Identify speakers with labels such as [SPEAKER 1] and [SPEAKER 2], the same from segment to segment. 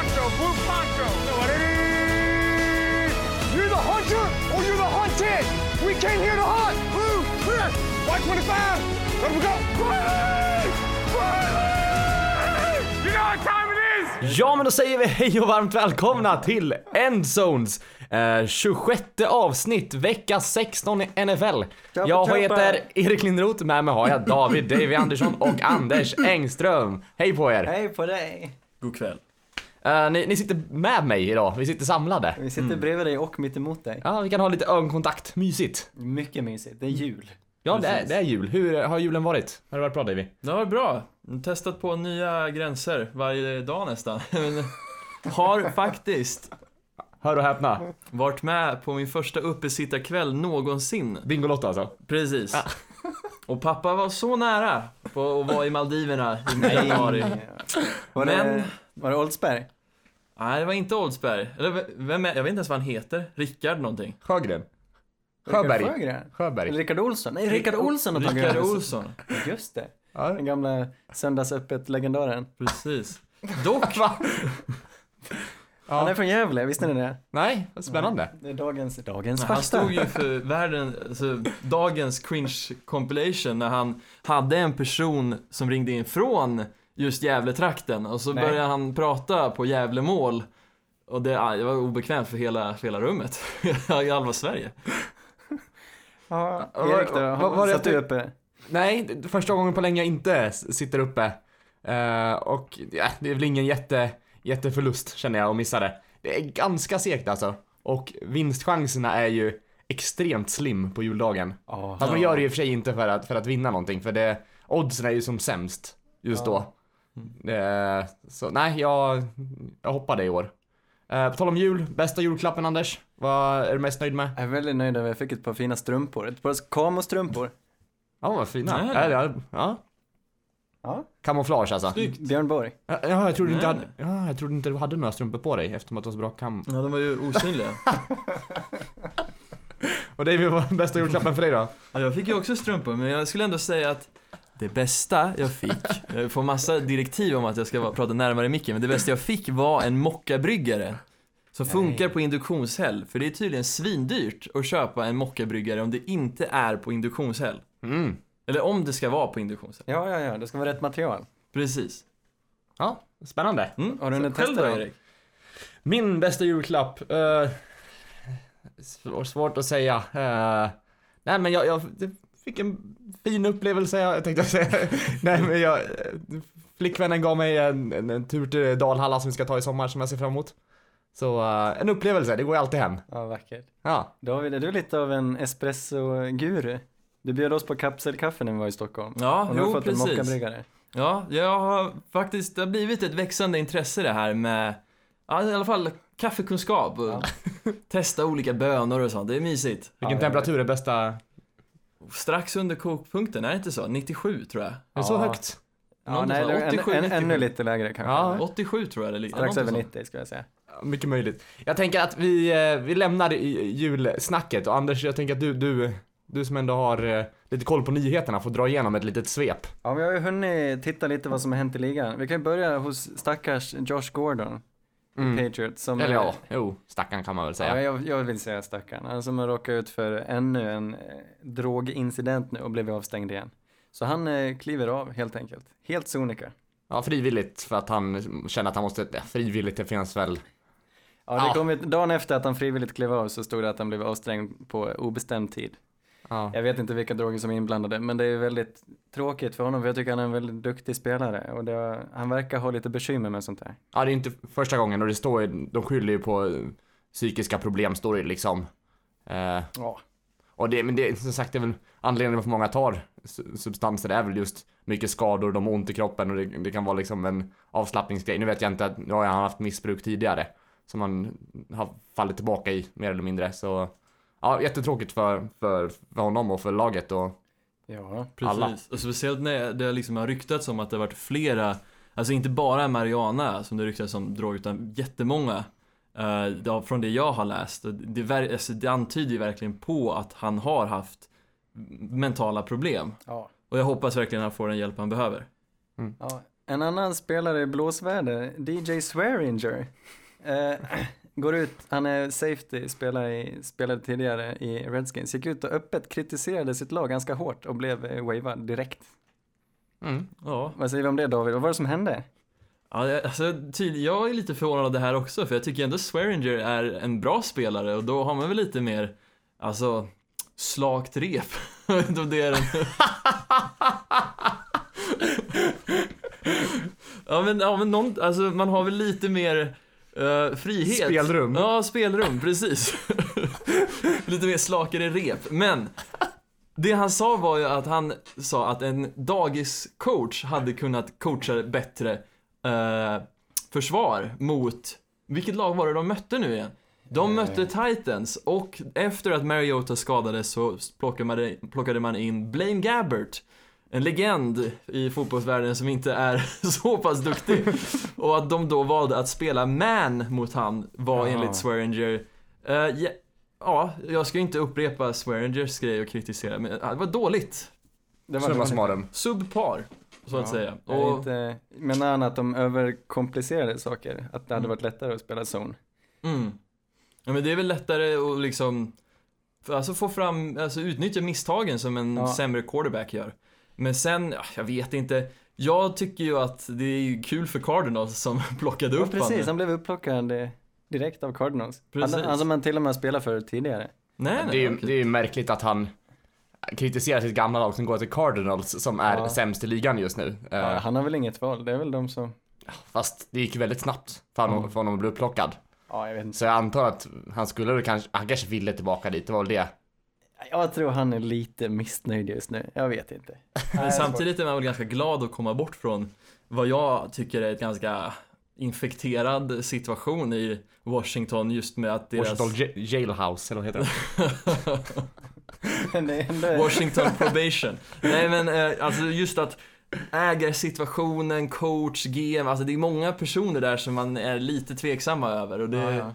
[SPEAKER 1] Poncho, Blue Poncho. You're the hunter or you're the hunted. We came here to hunt. Blue, clear. White 25. Let we go. Riley! Riley! You know what time it is?
[SPEAKER 2] Ja men då säger vi hej och varmt välkomna till Endzones eh, 26 avsnitt, vecka 16 i NFL. Jag heter Erik Lindroth, med mig har jag David Davy Andersson och Anders Engström. Hej på er!
[SPEAKER 3] Hej på dig!
[SPEAKER 4] God kväll.
[SPEAKER 2] Eh, ni, ni sitter med mig idag, vi sitter samlade.
[SPEAKER 3] Vi sitter bredvid dig och mitt emot dig.
[SPEAKER 2] Ja, vi kan ha lite ögonkontakt, mysigt.
[SPEAKER 3] Mycket mysigt, det är jul.
[SPEAKER 2] Ja, det är, det är jul. Hur har julen varit? Har det varit bra Davy?
[SPEAKER 4] Det var bra. Testat på nya gränser varje dag nästan. Har faktiskt
[SPEAKER 2] Hör och häpna.
[SPEAKER 4] varit med på min första uppesittarkväll någonsin.
[SPEAKER 2] Bingolotto alltså.
[SPEAKER 4] Precis. Och pappa var så nära på att vara i Maldiverna i januari. Men-
[SPEAKER 3] det, var det Oldsberg?
[SPEAKER 4] Nej, det var inte Oldsberg. Eller vem är, jag vet inte ens vad han heter. Rickard någonting.
[SPEAKER 2] Sjögren. Sjöberg.
[SPEAKER 3] Sjögren? Eller
[SPEAKER 2] Sjöberg.
[SPEAKER 3] Rickard Olsson? Nej, Rickard Olsson har tagit
[SPEAKER 4] Rickard. Olsson.
[SPEAKER 3] Just det.
[SPEAKER 2] Ja.
[SPEAKER 3] Den gamla söndagsöppet-legendaren.
[SPEAKER 4] Precis. Dock,
[SPEAKER 2] Va?
[SPEAKER 3] Han är från Gävle, visste ni det?
[SPEAKER 2] Nej, vad spännande.
[SPEAKER 3] Det är dagens, dagens
[SPEAKER 4] han stod ju för världen, alltså, dagens cringe compilation när han hade en person som ringde in från just Gävletrakten och så
[SPEAKER 3] Nej.
[SPEAKER 4] började han prata på Gävlemål och det, det var obekvämt för hela, för hela rummet i halva Sverige.
[SPEAKER 3] Ja, Erik då?
[SPEAKER 2] var det
[SPEAKER 3] Satt du uppe?
[SPEAKER 2] Nej, första gången på länge jag inte sitter uppe. Eh, och ja, det är väl ingen jätte, jätteförlust känner jag att missa det. Det är ganska segt alltså. Och vinstchanserna är ju extremt slim på juldagen.
[SPEAKER 3] Ja.
[SPEAKER 2] Fast man gör det i och för sig inte för att, för att vinna någonting, för det, oddsen är ju som sämst just
[SPEAKER 3] Ja.
[SPEAKER 2] då. Eh, så nej, jag, jag hoppade i år. Eh, på tal om jul, bästa julklappen Anders? Vad är du mest nöjd med?
[SPEAKER 3] Jag är väldigt nöjd över att jag fick ett par fina strumpor. Ett par Kamo-strumpor.
[SPEAKER 2] Ja, vad fina.
[SPEAKER 4] Nej.
[SPEAKER 2] Ja, ja, ja.
[SPEAKER 3] Ja.
[SPEAKER 2] Kamouflage alltså.
[SPEAKER 4] Snyggt.
[SPEAKER 3] Björn Borg.
[SPEAKER 2] Ja, Ja, jag trodde, inte hade, ja, jag trodde inte du hade några strumpor på dig eftersom att du har så bra kam.
[SPEAKER 4] Ja, de var ju osynliga.
[SPEAKER 2] Och det är väl vad bästa julklappen för dig då?
[SPEAKER 4] Ja, jag fick ju också strumpor, men jag skulle ändå säga att det bästa jag fick, jag får massa direktiv om att jag ska prata närmare micken, men det bästa jag fick var en mockabryggare. Som funkar på induktionshäll, för det är tydligen svindyrt att köpa en mockabryggare om det inte är på induktionshäll.
[SPEAKER 2] Mm.
[SPEAKER 4] Eller om det ska vara på induktionshäll.
[SPEAKER 3] Ja, ja, ja, det ska vara rätt material.
[SPEAKER 4] Precis.
[SPEAKER 2] Ja, spännande.
[SPEAKER 4] Mm.
[SPEAKER 3] Har du hunnit testa
[SPEAKER 4] då? Erik?
[SPEAKER 2] Min bästa julklapp? Uh, svår, svårt att säga. Eh, nej men jag, jag fick en fin upplevelse, jag tänkte säga. nej men jag, flickvännen gav mig en, en, en tur till Dalhalla som vi ska ta i sommar som jag ser fram emot. Så eh, en upplevelse, det går ju alltid hem.
[SPEAKER 3] Ja, vackert.
[SPEAKER 2] Ja,
[SPEAKER 3] David, är du lite av en espresso-guru? Du bjöd oss på kapselkaffe när vi var i Stockholm.
[SPEAKER 4] Ja,
[SPEAKER 3] och nu har
[SPEAKER 4] jo
[SPEAKER 3] fått en
[SPEAKER 4] precis.
[SPEAKER 3] mockabryggare.
[SPEAKER 4] Ja, jag har faktiskt, det har blivit ett växande intresse det här med, ja, i alla fall kaffekunskap och
[SPEAKER 3] Ja.
[SPEAKER 4] testa olika bönor och sånt. Det är mysigt.
[SPEAKER 2] vilken
[SPEAKER 3] Ja,
[SPEAKER 2] temperatur är bästa?
[SPEAKER 4] Strax under kokpunkten, är det inte så? 97 tror jag.
[SPEAKER 2] Är det så
[SPEAKER 3] Ja.
[SPEAKER 2] högt?
[SPEAKER 3] Ja,
[SPEAKER 4] Någon
[SPEAKER 3] nej, det är
[SPEAKER 4] 87,
[SPEAKER 3] en, en,
[SPEAKER 4] 97.
[SPEAKER 3] ännu lite lägre kanske.
[SPEAKER 2] Ja.
[SPEAKER 4] 87 tror jag det ligger.
[SPEAKER 3] Strax över
[SPEAKER 4] Någonting sånt.
[SPEAKER 3] 90 skulle jag säga.
[SPEAKER 2] Mycket möjligt. Jag tänker att vi, eh, vi lämnar julsnacket och Anders, jag tänker att du, du, du som ändå har eh, lite koll på nyheterna får dra igenom ett litet svep.
[SPEAKER 3] Ja, vi har ju hunnit titta lite vad som har hänt i ligan. Vi kan ju börja hos stackars Josh Gordon, Patriots, som...
[SPEAKER 2] Mm. Eller ja, jo, stackarn kan man väl
[SPEAKER 3] Ja,
[SPEAKER 2] säga.
[SPEAKER 3] jag, jag vill säga stackarn. Han som har råkat ut för ännu en eh, drogincident nu och blivit avstängd igen. Så han eh, kliver av helt enkelt. Helt sonika.
[SPEAKER 2] Ja, frivilligt för att han känner att han måste, ja, frivilligt det finns väl.
[SPEAKER 3] Ja, det
[SPEAKER 2] Ja.
[SPEAKER 3] kom ett, dagen efter att han frivilligt klev av så stod det att han blev avstängd på obestämd tid.
[SPEAKER 2] Ja.
[SPEAKER 3] Jag vet inte vilka droger som är inblandade, men det är väldigt tråkigt för honom för jag tycker han är en väldigt duktig spelare och det, han verkar ha lite bekymmer med sånt där.
[SPEAKER 2] ja, det är inte första gången och det står ju, de skyller ju på psykiska problem, står det liksom. Eh,
[SPEAKER 3] Ja.
[SPEAKER 2] och det, men det, som sagt, det är väl anledningen varför många tar su- substanser, är väl just mycket skador, de har ont i kroppen och det, det kan vara liksom en avslappningsgrej. Nu vet jag inte, att- nu har han haft missbruk tidigare. Som han har fallit tillbaka i, mer eller mindre, så. Ja, jättetråkigt för, för, för honom och för laget och
[SPEAKER 3] Ja.
[SPEAKER 4] Precis.
[SPEAKER 2] Alla.
[SPEAKER 4] Och speciellt när det liksom har ryktats om att det har varit flera, alltså inte bara marijuana som det ryktas om drog, utan jättemånga. Uh, från det jag har läst. Det, alltså, det antyder ju verkligen på att han har haft mentala problem.
[SPEAKER 3] Ja.
[SPEAKER 4] Och jag hoppas verkligen att han får den hjälp han behöver.
[SPEAKER 3] ja. En annan spelare i blåsväder, DJ Swearinger, eh, går ut, han är safety, spelare i, spelade tidigare i Redskins, gick ut och öppet kritiserade sitt lag ganska hårt och blev eh, wavad direkt.
[SPEAKER 2] Mm.
[SPEAKER 4] Ja,
[SPEAKER 3] Vad säger vi om det David? Vad var det som hände?
[SPEAKER 4] Ja, alltså, tyd- jag är lite förvånad av det här också, för jag tycker ändå Swearinger är en bra spelare och då har man väl lite mer, alltså, slakt rep. Jag vet inte om det är den... ja, men, ja, men någon, alltså, man har väl lite mer eh, frihet.
[SPEAKER 2] Spelrum.
[SPEAKER 4] Ja, spelrum, precis. lite mer slakare rep. Men, det han sa var ju att han sa att en dagiscoach hade kunnat coacha bättre eh, försvar mot, vilket lag var det de mötte nu igen? De mötte Titans och efter att Mariota skadades så plockade man, plockade man in Blaine Gabbert. En legend i fotbollsvärlden som inte är så pass duktig. Och att de då valde att spela man mot han var
[SPEAKER 3] Ja.
[SPEAKER 4] enligt Swearinger eh, ja, ja, jag ska inte upprepa Swearingers grej och kritisera, men det var dåligt.
[SPEAKER 3] Det
[SPEAKER 2] Summa summarum.
[SPEAKER 4] Subpar, så att
[SPEAKER 3] Ja.
[SPEAKER 4] säga. Och,
[SPEAKER 3] inte, menar han att de överkomplicerade saker? Att det hade varit lättare att spela zone?
[SPEAKER 4] mm. Ja men det är väl lättare att liksom, alltså få fram, alltså utnyttja misstagen som en
[SPEAKER 3] Ja.
[SPEAKER 4] sämre quarterback gör. Men sen, ja, jag vet inte. Jag tycker ju att det är kul för Cardinals som plockade
[SPEAKER 3] Ja,
[SPEAKER 4] upp
[SPEAKER 3] precis,
[SPEAKER 4] han.
[SPEAKER 3] han blev upplockad eh, direkt av Cardinals.
[SPEAKER 4] Precis.
[SPEAKER 3] Han, han som man till och med spelat för tidigare.
[SPEAKER 4] Nej, nej,
[SPEAKER 2] Det är, ju, det är ju märkligt att han kritiserar sitt gamla lag som går till Cardinals som är
[SPEAKER 3] Ja.
[SPEAKER 2] sämst i ligan just nu. Eh,
[SPEAKER 3] Ja, han har väl inget val, det är väl de som...
[SPEAKER 2] Fast det gick väldigt snabbt för honom,
[SPEAKER 4] Mm.
[SPEAKER 2] för honom att bli upplockad.
[SPEAKER 3] Ja, jag vet inte.
[SPEAKER 2] Så jag antar att han skulle väl kanske, han kanske ville tillbaka dit, det var väl det.
[SPEAKER 3] Jag tror han är lite missnöjd just nu, jag vet inte.
[SPEAKER 4] Men samtidigt är man väl ganska glad att komma bort från vad jag tycker är ett ganska infekterad situation i Washington just med att deras...
[SPEAKER 2] Washington Jailhouse, eller vad heter det?
[SPEAKER 4] Washington probation. Nej men eh, alltså just att ägarsituationen, coach, GM, alltså det är många personer där som man är lite tveksamma över och det,
[SPEAKER 3] Ja, ja.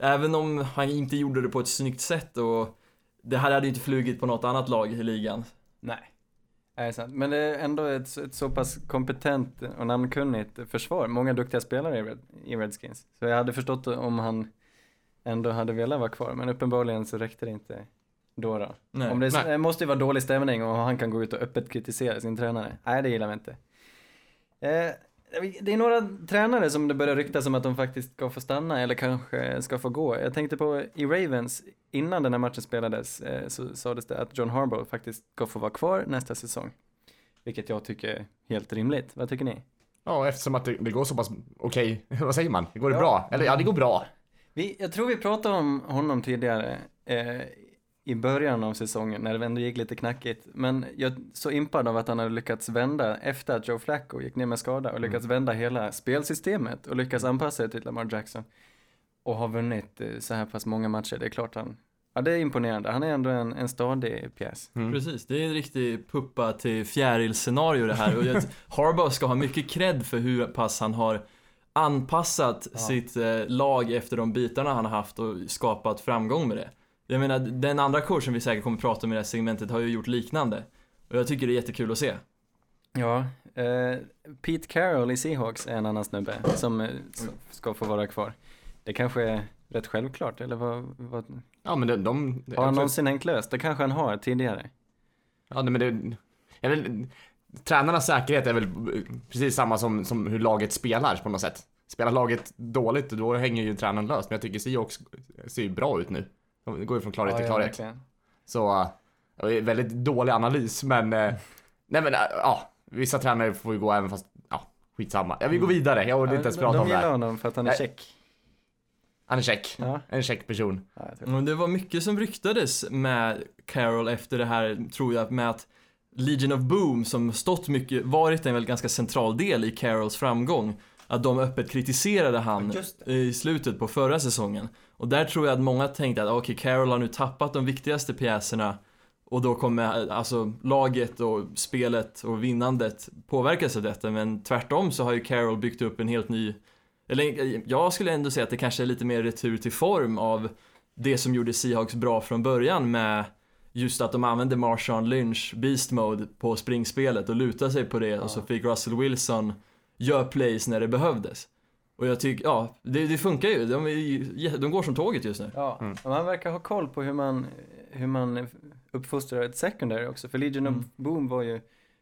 [SPEAKER 4] även om han inte gjorde det på ett snyggt sätt och det här hade ju inte flugit på något annat lag i ligan.
[SPEAKER 3] Nej. Det är sant. Men det är ändå ett, ett så pass kompetent och namnkunnigt försvar. Många duktiga spelare i, Red, i Redskins. Så jag hade förstått om han ändå hade velat vara kvar. Men uppenbarligen så räckte det inte då. då.
[SPEAKER 4] Nej.
[SPEAKER 3] om det,
[SPEAKER 2] Nej.
[SPEAKER 3] det måste ju vara dålig stämning och han kan gå ut och öppet kritisera sin tränare. Nej, det gillar vi inte. Eh, det är några tränare som det börjar ryktas om att de faktiskt ska få stanna eller kanske ska få gå. Jag tänkte på i Ravens, innan den här matchen spelades, eh, så sades det att John Harbaugh faktiskt ska få vara kvar nästa säsong. Vilket jag tycker är helt rimligt. Vad tycker ni?
[SPEAKER 2] Ja, eftersom att det, det går så pass okej, vad säger man? Går det
[SPEAKER 3] Ja.
[SPEAKER 2] bra? Eller ja, det går bra.
[SPEAKER 3] Vi, jag tror vi pratade om honom tidigare eh, i början av säsongen när det ändå gick lite knackigt. Men jag är så impad av att han hade lyckats vända efter att Joe Flacco gick ner med skada och lyckats vända hela spelsystemet och lyckats anpassa det till Lamar Jackson. Och har vunnit eh, så här pass många matcher. Det är klart han, ja det är imponerande. Han är ändå en, en stadig pjäs.
[SPEAKER 2] Mm.
[SPEAKER 4] Precis, det är en riktig puppa till fjärilscenario det här och Harbaugh ska ha mycket cred för hur pass han har anpassat
[SPEAKER 3] Ja.
[SPEAKER 4] sitt eh, lag efter de bitarna han har haft och skapat framgång med det. Jag menar, den andra coachen vi säkert kommer prata om i det här segmentet har ju gjort liknande. Och jag tycker det är jättekul att se.
[SPEAKER 3] Ja, eh, Pete Carroll i Seahawks är en annan snubbe som eh, s- ska få vara kvar. Det kanske är rätt självklart, eller vad, vad
[SPEAKER 2] Ja, men de... de
[SPEAKER 3] Har han någonsin hängt löst? Det kanske han har tidigare.
[SPEAKER 2] Ja, men det... Jag vill, tränarnas säkerhet är väl precis samma som, som hur laget spelar på något sätt. Spelar laget dåligt, då hänger ju tränaren löst. Men jag tycker Seahawks ser ju bra ut nu. De går ju från klarhet till klarhet.
[SPEAKER 3] verkligen.
[SPEAKER 2] Så, äh, det är väldigt dålig analys, men... äh, Nej men, äh, ja. Vissa tränare får ju gå även fast, ja, skitsamma. Jag vill gå vidare, jag orkar inte ens
[SPEAKER 3] de,
[SPEAKER 2] prata
[SPEAKER 3] de
[SPEAKER 2] om det
[SPEAKER 3] gillar
[SPEAKER 2] här.
[SPEAKER 3] honom för att han är
[SPEAKER 2] Nej.
[SPEAKER 3] check.
[SPEAKER 2] Han är check.
[SPEAKER 3] Ja,
[SPEAKER 2] En check person.
[SPEAKER 3] ja
[SPEAKER 4] det var mycket som ryktades med Carol efter det här, tror jag, med att Legion of Boom, som stått mycket, varit en väl ganska central del i Carols framgång, att de öppet kritiserade han i slutet på förra säsongen. Och där tror jag att många tänkte att okej, Carol har nu tappat de viktigaste pjäserna och då kommer alltså laget och spelet och vinnandet påverkas av detta, men tvärtom så har ju Carol byggt upp en helt ny eller jag skulle ändå säga att det kanske är lite mer retur till form av det som gjorde Seahawks bra från början med just att de använde Marshawn Lynch, Beast Mode, på springspelet och lutade sig på det. Och så fick Russell Wilson gör plays när det behövdes. Och jag tycker, ja, det, det funkar ju. De, är, de går som tåget just nu.
[SPEAKER 3] Ja, och man verkar ha koll på hur man, hur man uppfostrar ett secondary också. För Legion
[SPEAKER 4] Mm.
[SPEAKER 3] of Boom var ju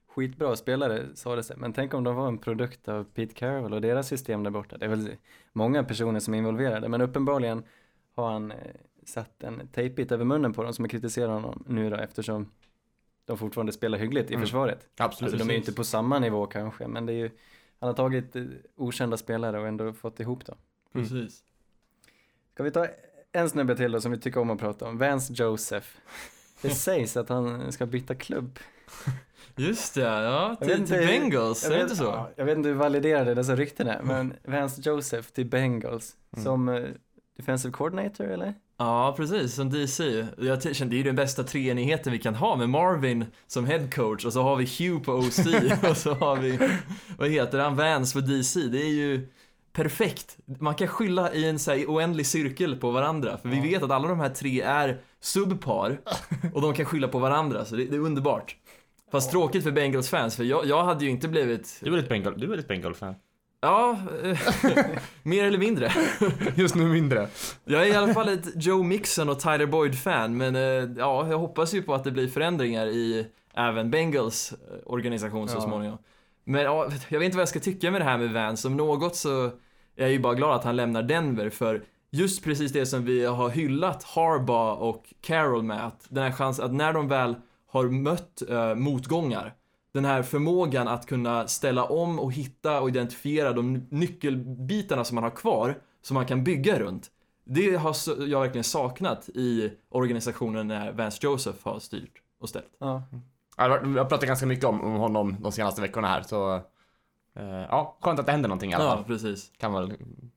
[SPEAKER 3] skitbra spelare, sa det sig. Men tänk om de var en produkt av Pete Carroll och deras system där borta. Det är väl många personer som är involverade, men uppenbarligen har han eh, satt en tejpbit över munnen på dem som har kritiserat honom nu då eftersom de fortfarande spelar hyggligt i
[SPEAKER 2] Mm.
[SPEAKER 3] försvaret.
[SPEAKER 2] Absolut.
[SPEAKER 3] Alltså de är ju inte på samma nivå kanske, men det är ju, han har tagit eh, okända spelare och ändå fått ihop dem.
[SPEAKER 2] Mm.
[SPEAKER 4] Precis.
[SPEAKER 3] Ska vi ta en snubbe till då som vi tycker om att prata om? Vance Joseph. Det sägs att han ska byta klubb.
[SPEAKER 4] Just det, ja. Till, till
[SPEAKER 3] inte-
[SPEAKER 4] Bengals, är det inte så?
[SPEAKER 3] ja, jag vet inte hur validerade dessa rykten är, men Vance Joseph till Bengals
[SPEAKER 2] Mm.
[SPEAKER 3] som eh, defensive coordinator eller?
[SPEAKER 4] Ja, precis, som DC. Jag kände det är ju den bästa treenigheten vi kan ha med Marvin som head coach och så har vi Hugh på OC och så har vi, vad heter han, Vance för DC. Det är ju perfekt. Man kan skylla i en så här oändlig cirkel på varandra, för vi vet att alla de här tre är subpar och de kan skylla på varandra, så det, det är underbart. Fast tråkigt för Bengals fans, för jag, jag hade ju inte blivit,
[SPEAKER 2] Du är ett Bengal, du är ett Bengal-fan.
[SPEAKER 4] Ja, eh, mer eller mindre.
[SPEAKER 2] Just nu mindre.
[SPEAKER 4] Jag är i alla fall ett Joe Mixon och Tyler Boyd-fan, men eh, ja, jag hoppas ju på att det blir förändringar i även Bengals eh, organisation så
[SPEAKER 3] Ja.
[SPEAKER 4] småningom. Men ja, jag vet inte vad jag ska tycka med det här med Vance. Om något så är jag ju bara glad att han lämnar Denver, för just precis det som vi har hyllat Harbaugh och Carroll med, att den här chansen, att när de väl har mött eh, motgångar, den här förmågan att kunna ställa om och hitta och identifiera de nyckelbitarna som man har kvar, som man kan bygga runt. Det har jag verkligen saknat i organisationen när Vance Joseph har styrt och ställt.
[SPEAKER 3] Ja.
[SPEAKER 2] Jag har- pratat ganska mycket om, om honom de senaste veckorna här, så eh, ja, skönt att det händer någonting i alla
[SPEAKER 4] Ja,
[SPEAKER 2] fall.
[SPEAKER 4] precis.
[SPEAKER 2] Kan väl...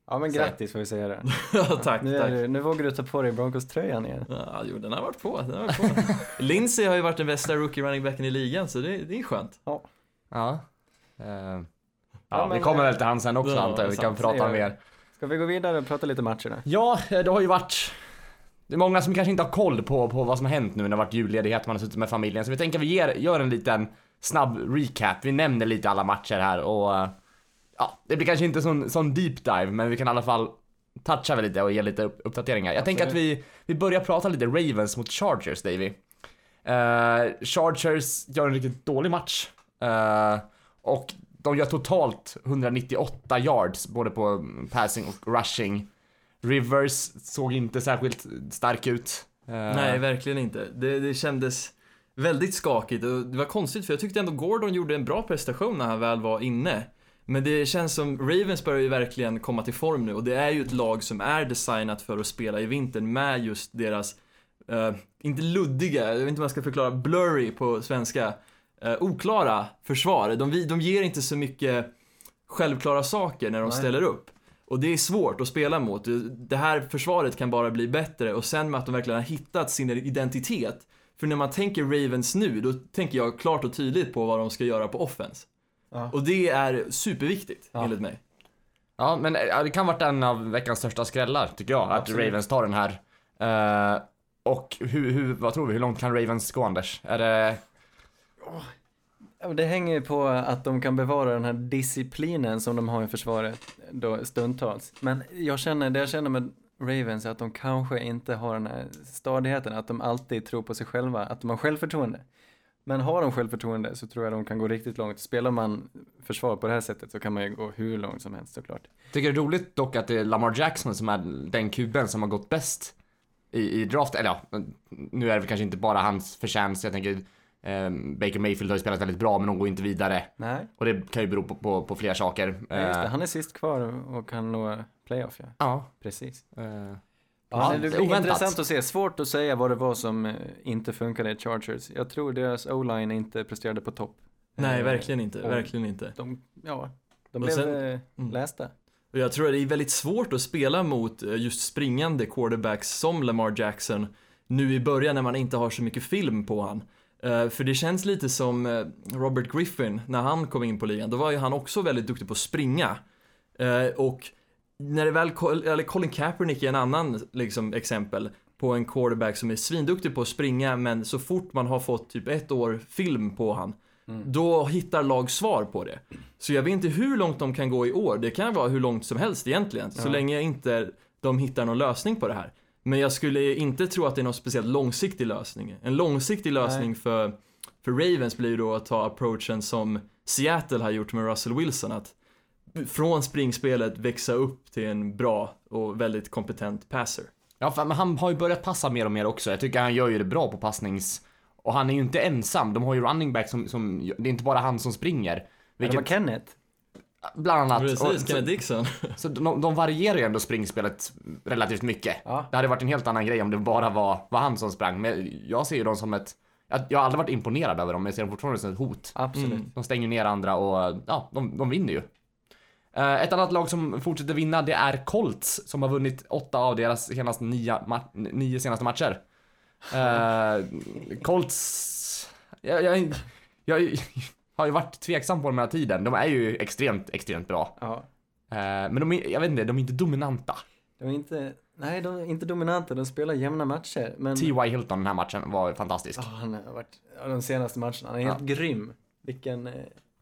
[SPEAKER 3] ja, men grattis får vi säga det.
[SPEAKER 4] Ja, tack,
[SPEAKER 3] Nu, är
[SPEAKER 4] tack.
[SPEAKER 3] du, nu vågar du ta på dig Broncos-tröjan igen.
[SPEAKER 4] Ja, jo, den har varit på. Den har varit på. Lindsey har ju varit den bästa rookie running backen i ligan, så det, det är skönt.
[SPEAKER 2] Ja. Eh,
[SPEAKER 3] Ja,
[SPEAKER 2] ja,
[SPEAKER 3] men-
[SPEAKER 2] vi kommer väl till han sen också
[SPEAKER 4] Ja,
[SPEAKER 2] antar jag. Vi kan
[SPEAKER 4] sant.
[SPEAKER 2] prata mer.
[SPEAKER 3] Ska vi gå vidare och prata lite matcher nu?
[SPEAKER 2] Ja, eh, det har ju varit... Det är många som kanske inte har koll på, på vad som har hänt nu när det har varit julledighet, man har suttit med familjen. Så vi tänker vi ger, gör en liten snabb recap. Vi nämner lite alla matcher här och... eh, Ja, det blir kanske inte sån, sån deep dive, men vi kan i alla fall toucha lite och ge lite upp, uppdateringar. Jag tänker att vi, vi börjar prata lite Ravens mot Chargers, Davy. Eh, Chargers gör en riktigt dålig match. Eh, och de gör totalt 198 yards, både på passing och rushing. Rivers såg inte särskilt stark ut. Eh,
[SPEAKER 4] Nej, verkligen inte. Det, det kändes väldigt skakigt och det var konstigt för jag tyckte ändå Gordon gjorde en bra prestation när han väl var inne. Men det känns som Ravens börjar ju verkligen komma till form nu och det är ju ett lag som är designat för att spela i vintern med just deras, eh, inte luddiga, jag vet inte vad jag ska förklara, blurry på svenska, eh, oklara försvar. De, de ger inte så mycket självklara saker när de
[SPEAKER 3] Nej.
[SPEAKER 4] ställer upp. Och det är svårt att spela mot. Det här försvaret kan bara bli bättre och sen med att de verkligen har hittat sin identitet. För när man tänker Ravens nu, då tänker jag klart och tydligt på vad de ska göra på offense.
[SPEAKER 3] Ja.
[SPEAKER 4] Och det är superviktigt,
[SPEAKER 3] Ja.
[SPEAKER 4] enligt mig.
[SPEAKER 2] Ja, men ja, det kan varit en av veckans största skrällar, tycker jag, att
[SPEAKER 3] Absolut.
[SPEAKER 2] Ravens tar den här. Eh, och hur, hur, vad tror vi, hur långt kan Ravens gå, Anders? Är det...
[SPEAKER 3] Det hänger ju på att de kan bevara den här disciplinen som de har i försvaret då, stundtals. Men jag känner, det jag känner med Ravens är att de kanske inte har den här stadigheten, att de alltid tror på sig själva, att de har självförtroende. Men har de självförtroende så tror jag de kan gå riktigt långt. Spelar man försvar på det här sättet så kan man ju gå hur långt som helst såklart.
[SPEAKER 2] Tycker det är roligt dock att det är Lamar Jackson som är den kuben som har gått bäst i, i draft, eller ja, nu är det väl kanske inte bara hans förtjänst, jag tänker eh, Baker Mayfield har ju spelat väldigt bra men de går inte vidare.
[SPEAKER 3] Nej,
[SPEAKER 2] Och det kan ju bero på, på, på flera saker.
[SPEAKER 3] ja, just det.
[SPEAKER 2] Eh,
[SPEAKER 3] Han är sist kvar och kan nå playoff ja.
[SPEAKER 2] ja.
[SPEAKER 3] Precis.
[SPEAKER 2] eh,
[SPEAKER 3] Ja, det blir
[SPEAKER 2] oväntat.
[SPEAKER 3] intressant att se. Svårt att säga vad det var som eh, inte funkade i Chargers. Jag tror deras o-line inte presterade på topp.
[SPEAKER 4] Nej,
[SPEAKER 3] Eh,
[SPEAKER 4] verkligen inte.
[SPEAKER 3] och-
[SPEAKER 4] Verkligen inte.
[SPEAKER 3] De, ja, de
[SPEAKER 4] Och
[SPEAKER 3] blev
[SPEAKER 4] sen- mm.
[SPEAKER 3] lästa.
[SPEAKER 4] Och jag tror att det är väldigt svårt att spela mot just springande quarterbacks som Lamar Jackson nu i början när man inte har så mycket film på han. För det känns lite som Robert Griffin när han kom in på ligan. Då var ju han också väldigt duktig på att springa. Och när det väl, eller Colin Kaepernick är en annan liksom, exempel på en quarterback som är svinduktig på att springa men så fort man har fått typ ett år film på han
[SPEAKER 3] Mm.
[SPEAKER 4] då hittar lag svar på det. Så jag vet inte hur långt de kan gå i år. Det kan vara hur långt som helst egentligen, så
[SPEAKER 3] Ja.
[SPEAKER 4] länge inte de hittar någon lösning på det här. Men jag skulle inte tro att det är någon speciellt långsiktig lösning. En långsiktig lösning för, för Ravens blir ju då att ta approachen som Seattle har gjort med Russell Wilson, att från springspelet växa upp till en bra och väldigt kompetent passer.
[SPEAKER 2] Ja, för, men han har ju börjat passa mer och mer också. Jag tycker han gör ju det bra på passnings... Och han är ju inte ensam. De har ju running back som, som det är inte bara han som springer.
[SPEAKER 3] Det
[SPEAKER 2] Vilket,
[SPEAKER 3] var Kenneth.
[SPEAKER 2] bland annat.
[SPEAKER 4] Precis,
[SPEAKER 2] Och-
[SPEAKER 4] Kenneth Dixon.
[SPEAKER 2] Så de, de varierar ju ändå springspelet relativt mycket.
[SPEAKER 3] Ja.
[SPEAKER 2] Det hade varit en helt annan grej om det bara var, var han som sprang. Men jag ser ju dem som ett... Jag, jag har aldrig varit imponerad över dem, men jag ser dem fortfarande som ett hot.
[SPEAKER 3] Absolut.
[SPEAKER 4] Mm.
[SPEAKER 2] De stänger ner andra och ja, de, de vinner ju. Eh, Ett annat lag som fortsätter vinna, det är Colts som har vunnit åtta av deras senaste nio, ma- nio senaste matcher. Eh, Colts... Jag, jag, jag har ju varit tveksam på dem hela tiden. De är ju extremt, extremt bra.
[SPEAKER 3] Ja.
[SPEAKER 2] Eh, Men de är, jag vet inte, de är inte dominanta.
[SPEAKER 3] De är inte, nej de är inte dominanta, de spelar jämna matcher. Men
[SPEAKER 2] T.Y. Hilton den här matchen var fantastisk.
[SPEAKER 3] Ja, han har varit, de senaste matcherna, han är helt grym. Vilken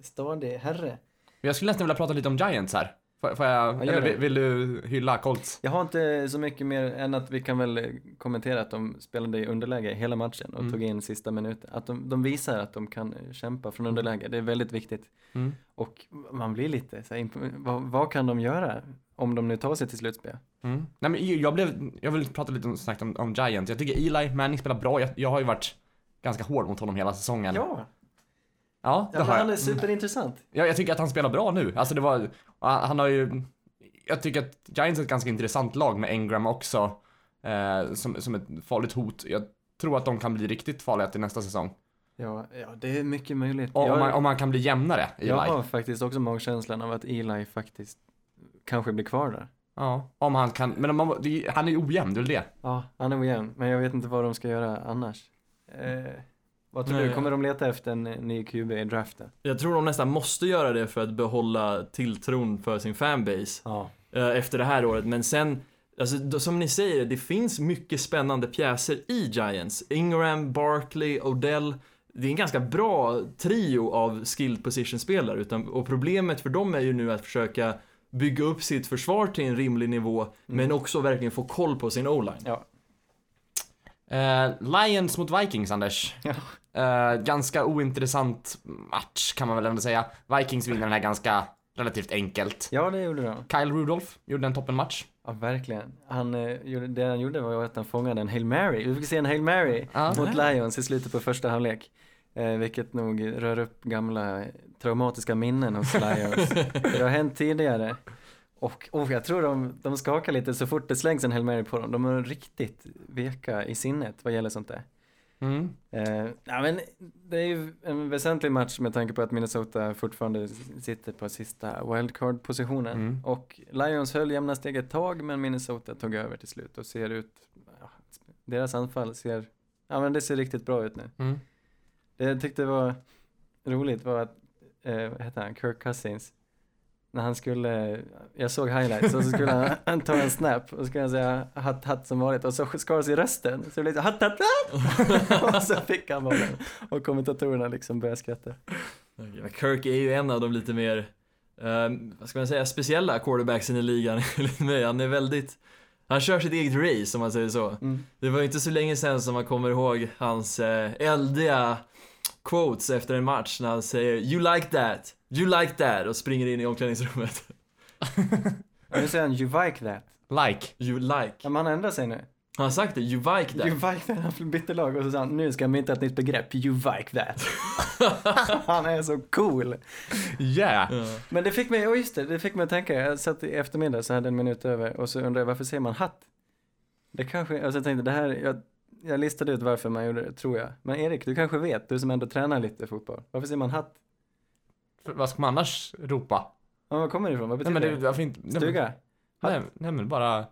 [SPEAKER 3] stadig herre.
[SPEAKER 2] Jag skulle nästan vilja prata lite om Giants här. Får, får jag, eller vill, vill du hylla Colts?
[SPEAKER 3] Jag har inte så mycket mer än att vi kan väl kommentera att de spelade i underläge hela matchen och
[SPEAKER 2] Mm.
[SPEAKER 3] tog in sista minuten. Att de, de visar att de kan kämpa från underläge, det är väldigt viktigt.
[SPEAKER 2] Mm.
[SPEAKER 3] Och man blir lite så här, vad, vad kan de göra om de nu tar sig till slutspel?
[SPEAKER 2] Mm. Nej, men jag, blev, jag vill prata lite om, snabbt om, om Giants. Jag tycker Eli Manning spelar bra. Jag, jag har ju varit ganska hård mot honom hela säsongen.
[SPEAKER 3] Ja,
[SPEAKER 2] ja det
[SPEAKER 3] ja
[SPEAKER 2] har jag.
[SPEAKER 3] han är superintressant.
[SPEAKER 2] Ja, jag tycker att han spelar bra nu. Alltså det var, han har ju, jag tycker att Giants är ett ganska intressant lag med Engram också. Eh, som, som ett farligt hot. Jag tror att de kan bli riktigt farliga till nästa säsong.
[SPEAKER 3] Ja, ja det är mycket möjligt.
[SPEAKER 2] Och,
[SPEAKER 3] jag,
[SPEAKER 2] om, man, om man kan bli jämnare, Eli.
[SPEAKER 3] jag har faktiskt också magkänslan av att Eli faktiskt kanske blir kvar där.
[SPEAKER 2] Ja, om han kan, men om man, han är ojämn, det är väl det.
[SPEAKER 3] Ja, han är ojämn, men jag vet inte vad de ska göra annars. Eh, vad tror
[SPEAKER 4] Nej,
[SPEAKER 3] du, kommer de leta efter en ny QB i draften?
[SPEAKER 4] Jag tror de nästan måste göra det för att behålla tilltron för sin fanbase
[SPEAKER 3] Ja.
[SPEAKER 4] eh, efter det här året. Men sen, alltså, som ni säger, det finns mycket spännande pjäser i Giants. Ingram, Barkley, Odell. Det är en ganska bra trio av skilled position-spelare. Och problemet för dem är ju nu att försöka bygga upp sitt försvar till en rimlig nivå, men också verkligen få koll på sin o-line.
[SPEAKER 3] Ja.
[SPEAKER 2] Eh, Lions mot Vikings, Anders.
[SPEAKER 3] Ja.
[SPEAKER 2] Eh, ganska ointressant match kan man väl ändå säga. Vikings vinner den här ganska relativt enkelt.
[SPEAKER 3] ja, det gjorde de.
[SPEAKER 2] Kyle Rudolph gjorde en toppenmatch.
[SPEAKER 3] Ja, verkligen. Han, eh, det han gjorde var att han fångade en Hail Mary. Vi fick se en Hail Mary
[SPEAKER 2] Ja.
[SPEAKER 3] mot Lions i slutet på första halvlek. Eh, vilket nog rör upp gamla traumatiska minnen hos Lions. det har hänt tidigare. Och oh, jag tror de, de skakar lite så fort det slängs en Hail Mary på dem. De är riktigt veka i sinnet vad gäller sånt där.
[SPEAKER 2] Mm.
[SPEAKER 3] Eh, ja, men det är ju en väsentlig match med tanke på att Minnesota fortfarande sitter på sista wildcard-positionen.
[SPEAKER 2] Mm.
[SPEAKER 3] Och Lions höll jämna steg ett tag, men Minnesota tog över till slut och ser ut, ja, deras anfall ser, ja men det ser riktigt bra ut nu.
[SPEAKER 2] Mm.
[SPEAKER 3] Det jag tyckte var roligt var att, eh, vad heter han, Kirk Cousins, när han skulle, jag såg highlights och så skulle han, han ta en snap och så skulle han säga hatt hatt som vanligt och så skars i rösten så det blev så hatt hatt hatt och så fick han bollen och kommentatorerna liksom började skratta.
[SPEAKER 4] Men Kirk är ju en av de lite mer, eh, vad ska man säga, speciella quarterbacksen i ligan mig. Han är väldigt, han kör sitt eget race om man säger så.
[SPEAKER 3] Mm.
[SPEAKER 4] Det var ju inte så länge sedan som man kommer ihåg hans eh, eldiga quotes efter en match när han säger “You like that, you like that” och springer in i omklädningsrummet.
[SPEAKER 3] Nu säger han you like that.
[SPEAKER 2] Like.
[SPEAKER 4] You like.
[SPEAKER 3] Ja, men han ändrar sig nu.
[SPEAKER 4] Han har sagt det, you like that.
[SPEAKER 3] You like that, han bytte lag och så sa han nu ska jag mynta ett nytt begrepp, you like that. han är så cool.
[SPEAKER 2] Yeah.
[SPEAKER 4] Ja.
[SPEAKER 3] Men det fick mig, oh just det, det fick mig att tänka, jag satt i eftermiddag så hade en minut över och så undrade jag varför säger man hatt? Det kanske, alltså jag tänkte det här, jag, jag listade ut varför man gjorde det, tror jag. Men Erik, du kanske vet, du som ändå tränar lite fotboll. Varför säger man hatt?
[SPEAKER 2] För, vad ska man annars ropa?
[SPEAKER 3] Ja, var kommer det ifrån? Vad
[SPEAKER 2] Nej
[SPEAKER 3] betyder
[SPEAKER 2] men det, varför inte? Nej,
[SPEAKER 3] Stuga?
[SPEAKER 2] Nej, nej men bara...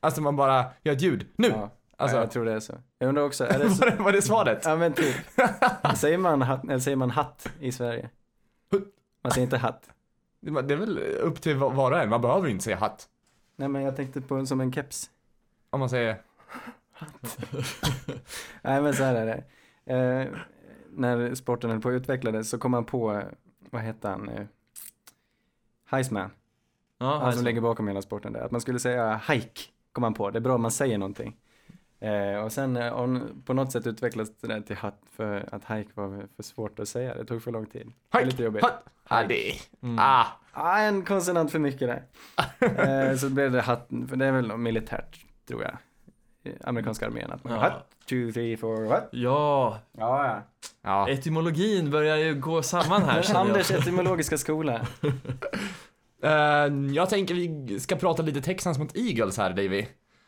[SPEAKER 2] Alltså man bara gör ett ljud. Nu!
[SPEAKER 3] Ja,
[SPEAKER 2] Alltså,
[SPEAKER 3] ja, jag tror det är så. Jag undrar också, är det så?
[SPEAKER 2] var, det, var det svaret?
[SPEAKER 3] Ja men typ. säger man hatt, eller säger man hatt i Sverige? Man säger inte hatt.
[SPEAKER 2] Det är väl upp till var och en, man behöver inte säga hatt.
[SPEAKER 3] Nej men jag tänkte på som en keps.
[SPEAKER 2] Om man säger...
[SPEAKER 3] Nej men så här är det. Eh, när sporten höll på att utvecklas så kom han på, vad hette han, eh, Heisman,
[SPEAKER 4] Ja,
[SPEAKER 3] han som ligger bakom hela sporten där. Att man skulle säga hike, kom han på. Det är bra om man säger någonting. Eh, och sen eh, on, på något sätt utvecklades det där till hatt för att hike var för svårt att säga. Det tog för lång tid. Det är lite jobbigt.
[SPEAKER 2] Hatt. Ja, det...
[SPEAKER 4] Mm.
[SPEAKER 2] Ah.
[SPEAKER 3] Ah, en konsonant för mycket där. eh, så blev det hatt, för det är väl militärt, tror jag. Amerikanska armén, att man
[SPEAKER 4] Ja.
[SPEAKER 3] two, three, four, what?
[SPEAKER 4] Ja,
[SPEAKER 3] Ja, ja.
[SPEAKER 2] Ja.
[SPEAKER 4] etymologin börjar ju gå samman här känner jag.
[SPEAKER 3] Anders etymologiska skola.
[SPEAKER 2] Eh, jag tänker vi ska prata lite Texans mot Eagles här, Davy.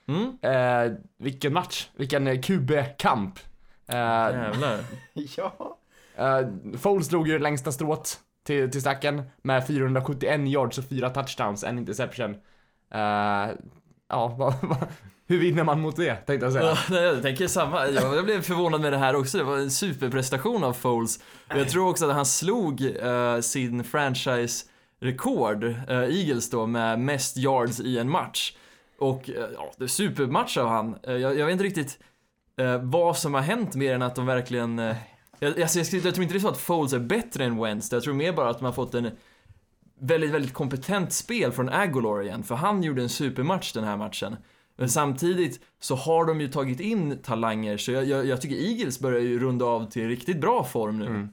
[SPEAKER 4] Mm?
[SPEAKER 2] Uh, vilken match, vilken eh, QB-kamp. Uh,
[SPEAKER 4] Jävlar.
[SPEAKER 3] ja.
[SPEAKER 2] uh, Foles drog ju längsta strået till, till stacken med 471 yards och fyra touchdowns, en interception. Uh, ja, vad, vad, hur vinner man mot det, tänkte jag säga.
[SPEAKER 4] Ja, jag tänker samma. Jag, blev förvånad med det här också. Det var en superprestation av Foles. Jag tror också att han slog uh, sin franchise-rekord, uh, Eagles då, med mest yards i en match. Och eh, ja, det är supermatch av han. Jag, jag vet inte riktigt eh, vad som har hänt mer än att de verkligen... Eh, jag, jag, jag, jag tror inte det är så att Foles är bättre än Wentz. Jag tror mer bara att man har fått en väldigt, väldigt kompetent spel från Agolor igen. För han gjorde en supermatch den här matchen. Men samtidigt så har de ju tagit in talanger, så jag, jag, jag tycker Eagles börjar ju runda av till riktigt bra form nu.
[SPEAKER 2] Mm.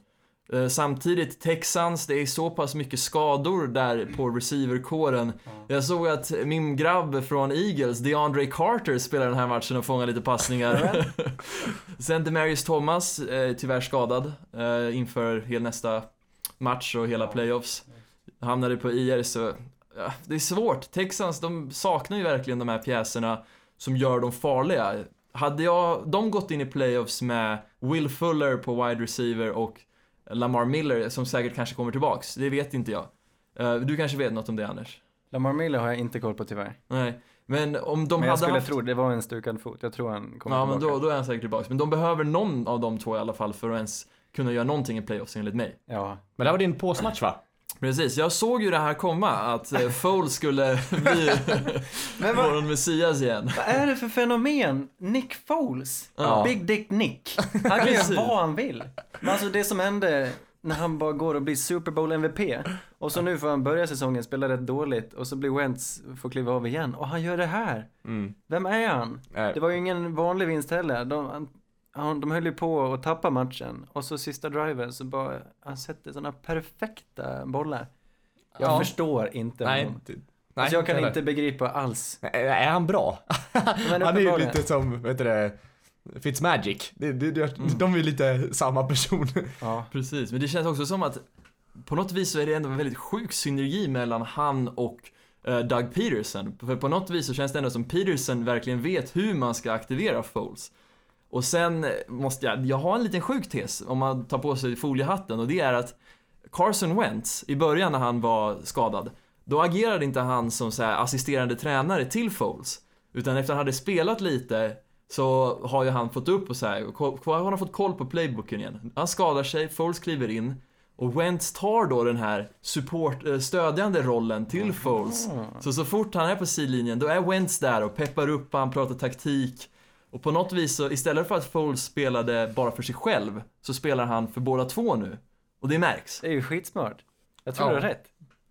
[SPEAKER 4] Eh, Samtidigt, Texans, det är så pass mycket skador där på receiverkåren. Jag såg att min grabb från Eagles, DeAndre Carter, spelar den här matchen och fångar lite passningar. Sen Demarius Thomas, eh, tyvärr skadad eh, inför hela nästa match och hela playoffs. Hamnade på IR så, det är svårt. Texans, de saknar ju verkligen de här pjäserna som gör dem farliga. Hade jag, de gått in i playoffs med Will Fuller på wide receiver och Lamar Miller som säkert kanske kommer tillbaks, det vet inte jag. Eh, Du kanske vet något om det Anders?
[SPEAKER 3] Lamar Miller har jag inte koll på tyvärr.
[SPEAKER 4] Nej, men om de
[SPEAKER 3] men jag
[SPEAKER 4] hade
[SPEAKER 3] skulle
[SPEAKER 4] haft...
[SPEAKER 3] tro, det var en stukad fot. Jag tror han kommer
[SPEAKER 4] Ja, men
[SPEAKER 3] tillbaka.
[SPEAKER 4] då, då är han säkert tillbaks. Men de behöver någon av de två i alla fall för att ens kunna göra någonting i playoffs enligt mig.
[SPEAKER 3] Ja.
[SPEAKER 2] Men det här var din påsmatch va?
[SPEAKER 4] Precis, jag såg ju det här komma, att eh, Foles skulle bli
[SPEAKER 3] Men vad,
[SPEAKER 4] vår Messias igen.
[SPEAKER 3] vad är det för fenomen? Nick Foles?
[SPEAKER 4] Ja.
[SPEAKER 3] Big Dick Nick. Han kan göra vad han vill. Men alltså det som hände när han bara går och blir Super Bowl MVP. Och så nu får han börja säsongen, spela rätt dåligt och så blir Wentz, får kliva av igen. Och han gör det här.
[SPEAKER 2] Mm.
[SPEAKER 3] Vem är han?
[SPEAKER 2] Eh,
[SPEAKER 3] Det var ju ingen vanlig vinst heller. De, han, de höll ju på att tappa matchen. Och så sista driven så bara, han sätter sådana perfekta bollar. Jag
[SPEAKER 2] Ja.
[SPEAKER 3] förstår inte
[SPEAKER 2] nej,
[SPEAKER 3] honom.
[SPEAKER 2] nej,
[SPEAKER 3] alltså jag kan
[SPEAKER 2] heller.
[SPEAKER 3] inte begripa alls.
[SPEAKER 2] Är är han bra?
[SPEAKER 3] Men
[SPEAKER 2] han är ju lite som, vet du det, Fitzmagic. Det, det, det, De är lite samma person.
[SPEAKER 3] Ja.
[SPEAKER 4] Precis, men det känns också som att på något vis så är det ändå en väldigt sjuk synergi mellan han och eh, Doug Peterson. För på något vis så känns det ändå som Peterson verkligen vet hur man ska aktivera Foles. Och sen måste jag, jag har en liten sjuk tes om man tar på sig foliehatten och det är att Carson Wentz, i början när han var skadad, då agerade inte han som så här, assisterande tränare till Foles. Utan efter han hade spelat lite så har ju han fått upp och så här, han har fått koll på playbooken igen. Han skadar sig, Foles kliver in och Wentz tar då den här support, eh, stödjande rollen till Foles. Så så fort han är på sidlinjen, då är Wentz där och peppar upp, han pratar taktik. Och på något vis så, istället för att Foles spelade bara för sig själv, så spelar han för båda två nu. Och det märks.
[SPEAKER 3] Det är ju skitsmart. Jag tror
[SPEAKER 2] Ja.
[SPEAKER 3] du har rätt.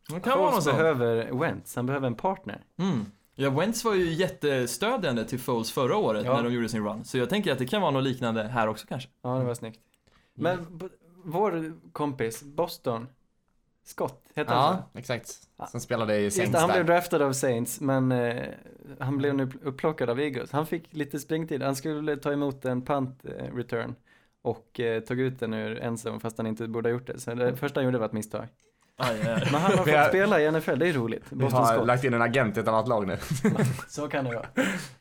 [SPEAKER 4] Det kan
[SPEAKER 3] Foles behöver Wentz, han behöver en partner.
[SPEAKER 4] Mm. Ja, Wentz var ju jättestödjande till Foles förra året
[SPEAKER 3] Ja.
[SPEAKER 4] när de gjorde sin run. Så jag tänker att det kan vara något liknande här också kanske.
[SPEAKER 3] Ja, det var snyggt. Men vår kompis, Boston, Scott, heter han så?
[SPEAKER 2] Ja, exakt. Som spelade i
[SPEAKER 3] Just
[SPEAKER 2] Saints
[SPEAKER 3] det, han blev draftad av Saints, men eh, han blev nu upplockad av Eagles. Han fick lite springtid. Han skulle ta emot en punt eh, return och eh, tog ut den ur ensam fast han inte borde ha gjort det. Så det första han gjorde var ett misstag.
[SPEAKER 4] Aj, aj, aj.
[SPEAKER 3] Men han har
[SPEAKER 2] Vi har-
[SPEAKER 3] fått spela i NFL, det är roligt. Boston
[SPEAKER 2] har
[SPEAKER 3] Scott.
[SPEAKER 2] lagt in en agent i ett annat lag nu.
[SPEAKER 3] Så kan det vara.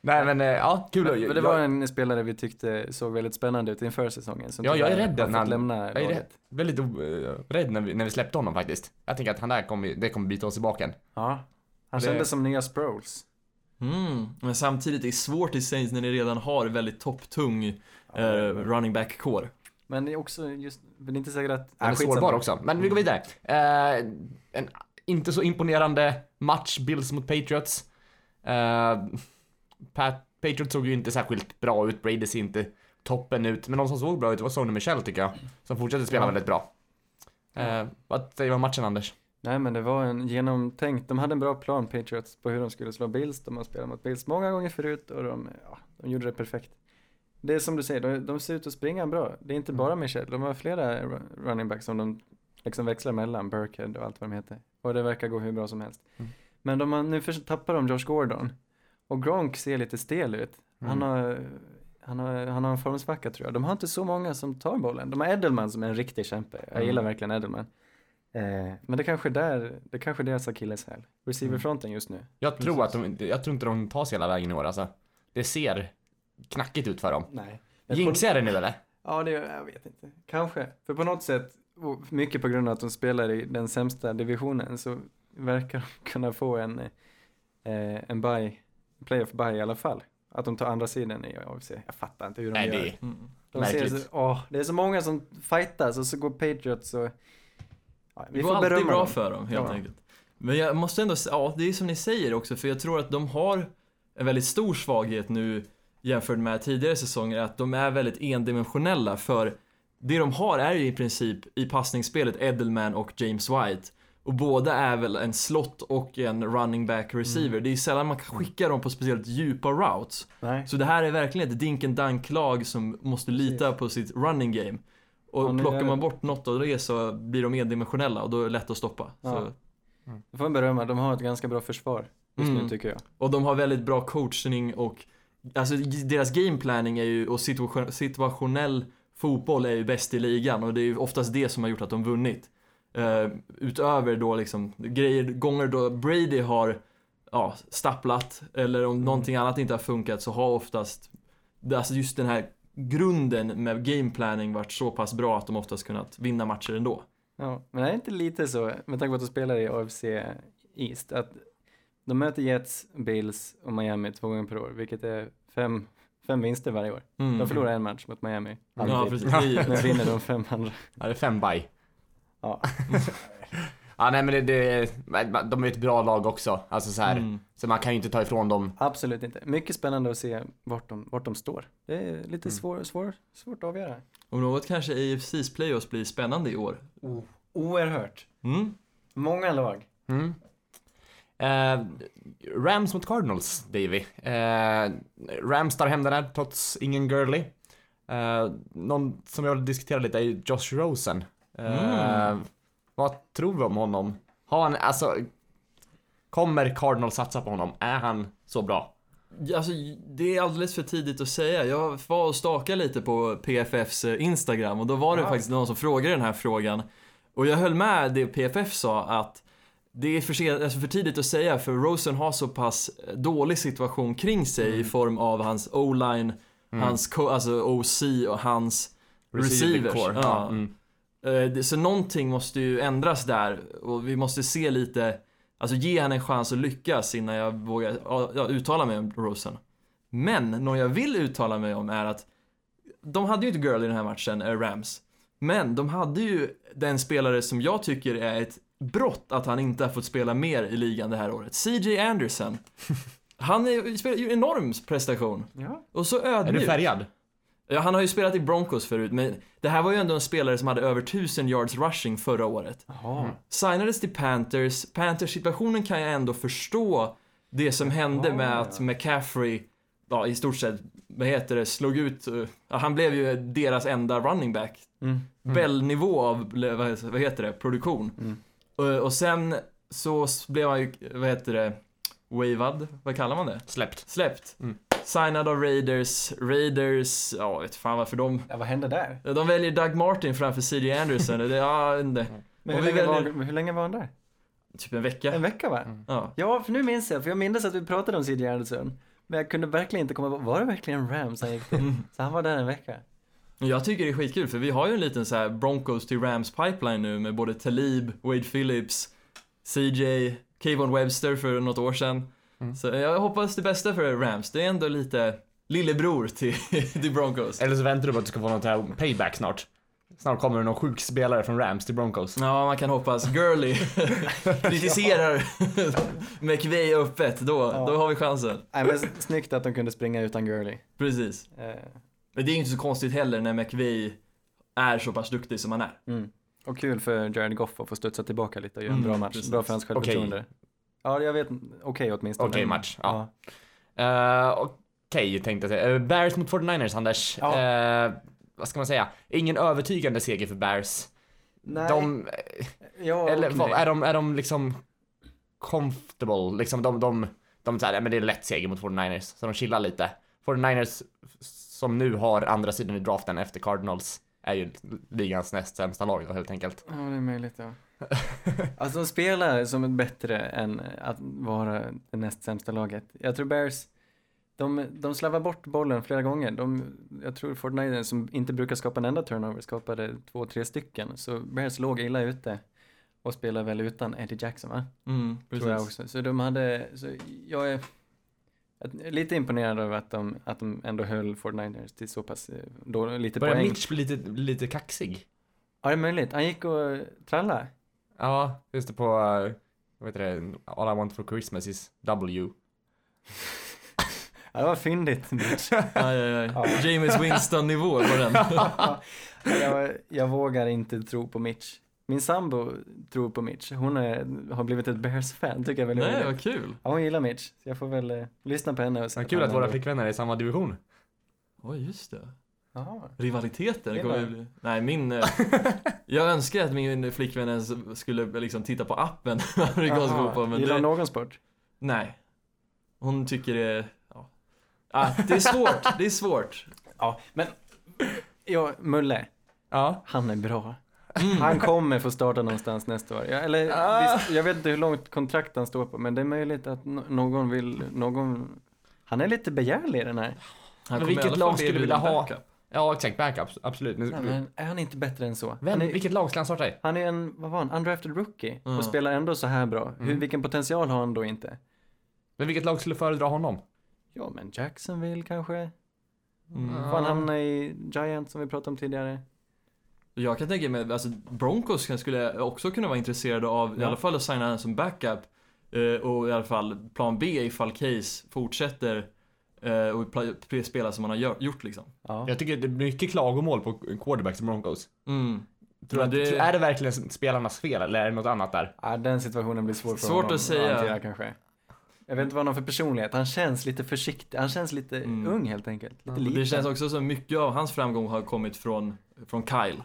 [SPEAKER 2] Nej men, eh, ja, kul.
[SPEAKER 3] Men
[SPEAKER 2] Jag-
[SPEAKER 3] det var en spelare vi tyckte såg väldigt spännande ut inför säsongen. Som
[SPEAKER 2] Ja, jag är rädd när han-
[SPEAKER 3] lämna
[SPEAKER 2] Jag är rädd, väldigt uh, rädd när vi, när vi släppte honom faktiskt. Jag tänker att han där kommer, det kommer bita oss i baken.
[SPEAKER 3] Ja. Han
[SPEAKER 2] Det-
[SPEAKER 3] kändes som nya Sproles.
[SPEAKER 4] Mm. Men samtidigt, det är svårt i Saints när ni redan har väldigt topptung eh, running back core.
[SPEAKER 3] Men det är också just, det är inte säkert att...
[SPEAKER 2] Han är sårbar också. Men vi går vidare. Eh, en inte så imponerande match, Bills mot Patriots. Eh, Pat, Patriots såg ju inte särskilt bra ut, Brady ser inte toppen ut, men de som såg bra ut var Sonny Michel tycker jag. Som fortsätter spela
[SPEAKER 3] Ja.
[SPEAKER 2] väldigt bra. Eh, vad säger du om matchen Anders?
[SPEAKER 3] Nej men det var en genomtänkt, de hade en bra plan Patriots på hur de skulle slå Bills. De har spelat mot Bills många gånger förut och de, ja, de gjorde det perfekt. Det är som du säger, de, de ser ut att springa bra. Det är inte bara Michel, de har flera ru- running backs som de liksom växlar mellan, Burkhead och allt vad de heter. Och det verkar gå hur bra som helst.
[SPEAKER 2] Mm.
[SPEAKER 3] Men de har, nu tappar de Josh Gordon. Och Gronk ser lite stel ut. Han,
[SPEAKER 2] Mm.
[SPEAKER 3] har, han, har, han har en formsvacka tror jag. De har inte så många som tar bollen. De har Edelman som är en riktig kämpe. Jag gillar
[SPEAKER 2] Mm.
[SPEAKER 3] verkligen Edelman. Eh, men det kanske är där, det kanske är deras akilleshäl. Receiverfronten just nu.
[SPEAKER 2] Jag tror att de, jag tror inte de tar sig hela vägen i år alltså. Det ser knackigt ut för dem.
[SPEAKER 3] Nej.
[SPEAKER 2] Jinxar jag det nu eller?
[SPEAKER 3] Ja, det jag vet inte. Kanske. För på något sätt, mycket på grund av att de spelar i den sämsta divisionen, så verkar de kunna få en, eh, en buy, playoff buy i alla fall. Att de tar andra sidan i AFC. Jag fattar inte hur de
[SPEAKER 2] Nej,
[SPEAKER 3] gör.
[SPEAKER 2] det är
[SPEAKER 4] Mm.
[SPEAKER 3] De ser så, åh, det är så många som fightas och så går Patriots och... Ja,
[SPEAKER 4] Det går alltid bra för dem helt
[SPEAKER 3] Ja.
[SPEAKER 4] enkelt. Men jag måste ändå säga, ja det är som ni säger också, för jag tror att de har en väldigt stor svaghet nu jämfört med tidigare säsonger, att de är väldigt endimensionella för det de har är ju i princip i passningsspelet Edelman och James White. Och båda är väl en slot och en running back receiver. Det är sällan man kan skicka dem på speciellt djupa routes.
[SPEAKER 3] Nej.
[SPEAKER 4] Så det här är verkligen ett dink and dunk lag som måste lita på sitt running game. Och
[SPEAKER 3] Ja,
[SPEAKER 4] plockar man bort något av det så blir de endimensionella och då är det lätt att stoppa.
[SPEAKER 3] Ja.
[SPEAKER 4] Så,
[SPEAKER 3] Jag får berömma, de har ett ganska bra försvar just
[SPEAKER 4] Mm.
[SPEAKER 3] nu tycker jag.
[SPEAKER 4] och de har väldigt bra coachning och alltså deras gameplanning är ju och situation, situationell fotboll är ju bäst i ligan och det är ju oftast det som har gjort att de vunnit. Eh, utöver då liksom grejer, gånger då Brady har ja, stapplat eller om någonting annat inte har funkat så har oftast alltså just den här grunden med gameplanning varit så pass bra att de oftast kunnat vinna matcher ändå.
[SPEAKER 3] Ja, men det är inte lite så, med tanke på att de spelar i AFC East, att de möter Jets, Bills och Miami två gånger per år, vilket är fem, fem vinster varje år.
[SPEAKER 4] Mm.
[SPEAKER 3] De förlorar en match mot Miami. Alltid.
[SPEAKER 4] Ja, precis.
[SPEAKER 3] Men vinner de fem andra.
[SPEAKER 2] Ja, det är fem baj.
[SPEAKER 3] Ja.
[SPEAKER 2] Ja, nej men det, det, de är ett bra lag också. Alltså så här.
[SPEAKER 4] Mm.
[SPEAKER 2] Så man kan ju inte ta ifrån dem.
[SPEAKER 3] Absolut inte. Mycket spännande att se vart de, vart de står. Det är
[SPEAKER 2] Mm.
[SPEAKER 3] lite svår, svår, svårt att avgöra.
[SPEAKER 4] Om något kanske AFC's playoffs blir spännande i år.
[SPEAKER 3] Oerhört.
[SPEAKER 4] Mm.
[SPEAKER 3] Många lag.
[SPEAKER 2] Mm. Eh, Rams mot Cardinals, Davy. Eh, Rams tar hem den här trots ingen Gurley. Eh, någon som jag vill diskutera lite är Josh Rosen. Eh,
[SPEAKER 4] Mm.
[SPEAKER 2] Vad tror vi om honom? Har han, alltså... Kommer Cardinals satsa på honom? Är han så bra?
[SPEAKER 4] Alltså, det är alldeles för tidigt att säga. Jag var och stakade lite på PFFs eh, Instagram och då var det
[SPEAKER 3] Ja.
[SPEAKER 4] faktiskt någon som frågade den här frågan. Och jag höll med det PFF sa att det är för, sen, alltså för tidigt att säga för Rosen har så pass dålig situation kring sig i form av hans O-line, hans co- alltså OC och hans receivers.
[SPEAKER 2] core.
[SPEAKER 4] Ja.
[SPEAKER 2] Mm.
[SPEAKER 4] Eh, Så någonting måste ju ändras där och vi måste se lite, alltså ge henne en chans att lyckas innan jag vågar ja, uttala mig om Rosen. Men någon jag vill uttala mig om är att de hade ju inte Girl i den här matchen, eh, Rams. Men de hade ju den spelare som jag tycker är ett brott att han inte har fått spela mer i ligan det här året. CJ Anderson. Han är, spelar ju en enorm prestation.
[SPEAKER 3] Ja.
[SPEAKER 4] Och så
[SPEAKER 2] Är
[SPEAKER 4] ödmjuk.
[SPEAKER 2] du färgad?
[SPEAKER 4] Ja, han har ju spelat i Broncos förut, men det här var ju ändå en spelare som hade över 1000 yards rushing förra året.
[SPEAKER 3] Jaha.
[SPEAKER 4] Signades till Panthers, Panthers-situationen kan jag ändå förstå det som hände med att. McCaffrey, ja i stort sett, vad heter det, slog ut, eh, ja, han blev ju deras enda running back.
[SPEAKER 3] Mm.
[SPEAKER 4] Bell-nivå av, vad vad heter det, produktion.
[SPEAKER 3] Mm.
[SPEAKER 4] Och, och sen så blev han ju, vad heter det, wavad, vad kallar man det?
[SPEAKER 2] Släppt.
[SPEAKER 4] Släppt.
[SPEAKER 2] Mm.
[SPEAKER 4] Signad av Raiders, Raiders, ja vet fan varför de
[SPEAKER 3] Ja, vad hände där?
[SPEAKER 4] De väljer Doug Martin framför CJ Anderson. Det, ja, inte.
[SPEAKER 3] Men
[SPEAKER 4] Och
[SPEAKER 3] hur,
[SPEAKER 4] vi
[SPEAKER 3] länge
[SPEAKER 4] väljer-
[SPEAKER 3] var, hur länge var han där?
[SPEAKER 4] Typ en vecka.
[SPEAKER 3] En vecka va?
[SPEAKER 4] Ja.
[SPEAKER 3] Ja, för nu minns jag, för jag minns att vi pratade om CJ Anderson. Men jag kunde verkligen inte komma på, var det verkligen Rams han gick till? Så han var där en vecka.
[SPEAKER 4] Jag tycker det är skitkul för vi har ju en liten så här Broncos till Rams pipeline nu med både Talib, Wade Phillips, CJ, Kayvon Webster för något år sedan.
[SPEAKER 2] Mm.
[SPEAKER 4] Så jag hoppas det bästa för Rams. Det är ändå lite lillebror till, till Broncos.
[SPEAKER 2] Eller så väntar du på att du ska få något här payback snart. Snart kommer det någon sjuk spelare från Rams till Broncos.
[SPEAKER 4] Ja, man kan hoppas. Gurley kritiserar McVay öppet. Då,
[SPEAKER 3] Ja.
[SPEAKER 4] då har vi chansen.
[SPEAKER 3] Nej men snyggt att de kunde springa utan Gurley.
[SPEAKER 4] Precis.
[SPEAKER 3] Eh,
[SPEAKER 4] Men det är inte så konstigt heller när McVay är så pass duktig som han är.
[SPEAKER 3] Mm. Och kul för Jared Goff att få studsa tillbaka lite och göra en
[SPEAKER 4] Mm,
[SPEAKER 3] bra match.
[SPEAKER 4] precis.
[SPEAKER 3] Bra för hans självförtroende. Ja, jag vet. Okej åtminstone.
[SPEAKER 2] Okej match, ja. Uh, Okej, tänkte jag säga. Uh, Bears mot 49ers, Anders.
[SPEAKER 3] Ja.
[SPEAKER 2] Eh, vad ska man säga? Ingen övertygande seger för Bears.
[SPEAKER 3] Nej.
[SPEAKER 2] De,
[SPEAKER 3] ja,
[SPEAKER 2] eller
[SPEAKER 3] nej.
[SPEAKER 2] är de, är de liksom comfortable? Liksom de, de, de, så här, men det är lätt seger mot 49ers, så de chillar lite. 49ers som nu har andra sidan i draften efter Cardinals är ju ligans näst sämsta lag då, helt enkelt.
[SPEAKER 3] Ja, det är möjligt ja. alltså de spelar som ett bättre än att vara det näst sämsta laget. Jag tror Bears, de, de slarvar bort bollen flera gånger. De, jag tror Fortnite som inte brukar skapa en enda turnover skapade två, tre stycken. Så Bears låg illa ute och spelar väl utan Eddie Jackson va?
[SPEAKER 4] Mm,
[SPEAKER 3] Tror jag också. Så de hade, så jag är lite imponerad över att de, att de ändå höll Fortniners till så pass, eh, då, lite
[SPEAKER 2] Börjar
[SPEAKER 3] poäng.
[SPEAKER 2] Mitch bli lite, lite kaxig?
[SPEAKER 3] Ja, det är möjligt. Han gick och trallade.
[SPEAKER 2] Ja, just det på, uh, vad heter det, All I want for Christmas is W.
[SPEAKER 3] Ja, det var fyndigt. Mitch.
[SPEAKER 4] Aj, aj, aj. James Winston-nivå var den.
[SPEAKER 3] jag, jag vågar inte tro på Mitch. Min sambo tror på Mitch. Hon är, har blivit ett Bears-fan, tycker jag är väldigt
[SPEAKER 4] Nej, vad kul.
[SPEAKER 3] Ja, hon gillar Mitch. Så jag får väl eh, lyssna på henne och
[SPEAKER 2] Så kul att våra flickvänner är i samma division.
[SPEAKER 4] Oj, just det.
[SPEAKER 3] Jaha.
[SPEAKER 4] Rivaliteten.
[SPEAKER 3] Det
[SPEAKER 4] kommer bli... Nej, min... eh, jag önskar att min flickvän ens skulle liksom titta på appen amerikansk fotboll, men
[SPEAKER 3] Gillar
[SPEAKER 4] det...
[SPEAKER 3] någon sport?
[SPEAKER 4] Nej. Hon tycker det... Ja. Ah, det är svårt, det är svårt.
[SPEAKER 3] Ja, men ja, Mulle,
[SPEAKER 2] Ja.
[SPEAKER 3] han är bra.
[SPEAKER 4] Mm.
[SPEAKER 3] Han kommer få starta någonstans nästa år. Ja, eller,
[SPEAKER 2] Ah.
[SPEAKER 3] visst, jag vet inte hur långt kontrakt han står på, men det är möjligt att no- någon vill, någon... Han är lite begärlig den här.
[SPEAKER 4] Han
[SPEAKER 2] Men vilket lag skulle du vilja ha?
[SPEAKER 4] backup.
[SPEAKER 2] Ja, exakt. Backup, absolut. Men,
[SPEAKER 3] Nej, men är han inte bättre än så?
[SPEAKER 2] Vem,
[SPEAKER 3] är,
[SPEAKER 2] vilket lag ska han starta i?
[SPEAKER 3] han är en, vad var han, undrafted rookie
[SPEAKER 4] Ja.
[SPEAKER 3] och spelar ändå så här bra. Hur,
[SPEAKER 2] Mm.
[SPEAKER 3] vilken potential har han då inte?
[SPEAKER 2] Men vilket lag skulle föredra honom?
[SPEAKER 3] Ja, men Jacksonville kanske?
[SPEAKER 4] Mm.
[SPEAKER 3] Får han hamna i Giants som vi pratade om tidigare?
[SPEAKER 4] Jag kan tänka mig, alltså Broncos skulle också kunna vara intresserade av i
[SPEAKER 3] Ja.
[SPEAKER 4] alla fall att signa honom som backup. eh, och i alla fall plan B ifall Case fortsätter eh, och spela som han har gjort liksom.
[SPEAKER 3] Ja.
[SPEAKER 2] Jag tycker det är mycket klagomål på quarterbacks i Broncos.
[SPEAKER 4] Mm.
[SPEAKER 2] Tror att,
[SPEAKER 4] det-
[SPEAKER 2] Är det verkligen spelarnas fel eller är det något annat där?
[SPEAKER 3] ja, den situationen blir svår för
[SPEAKER 4] Svårt
[SPEAKER 3] honom
[SPEAKER 4] att säga.
[SPEAKER 3] hantera kanske. Jag vet inte vad han har för personlighet. Han känns lite försiktig. Han känns lite
[SPEAKER 4] Mm.
[SPEAKER 3] ung helt enkelt. Lite
[SPEAKER 2] Ja,
[SPEAKER 4] det känns också som mycket av hans framgång har kommit från, från Kyle.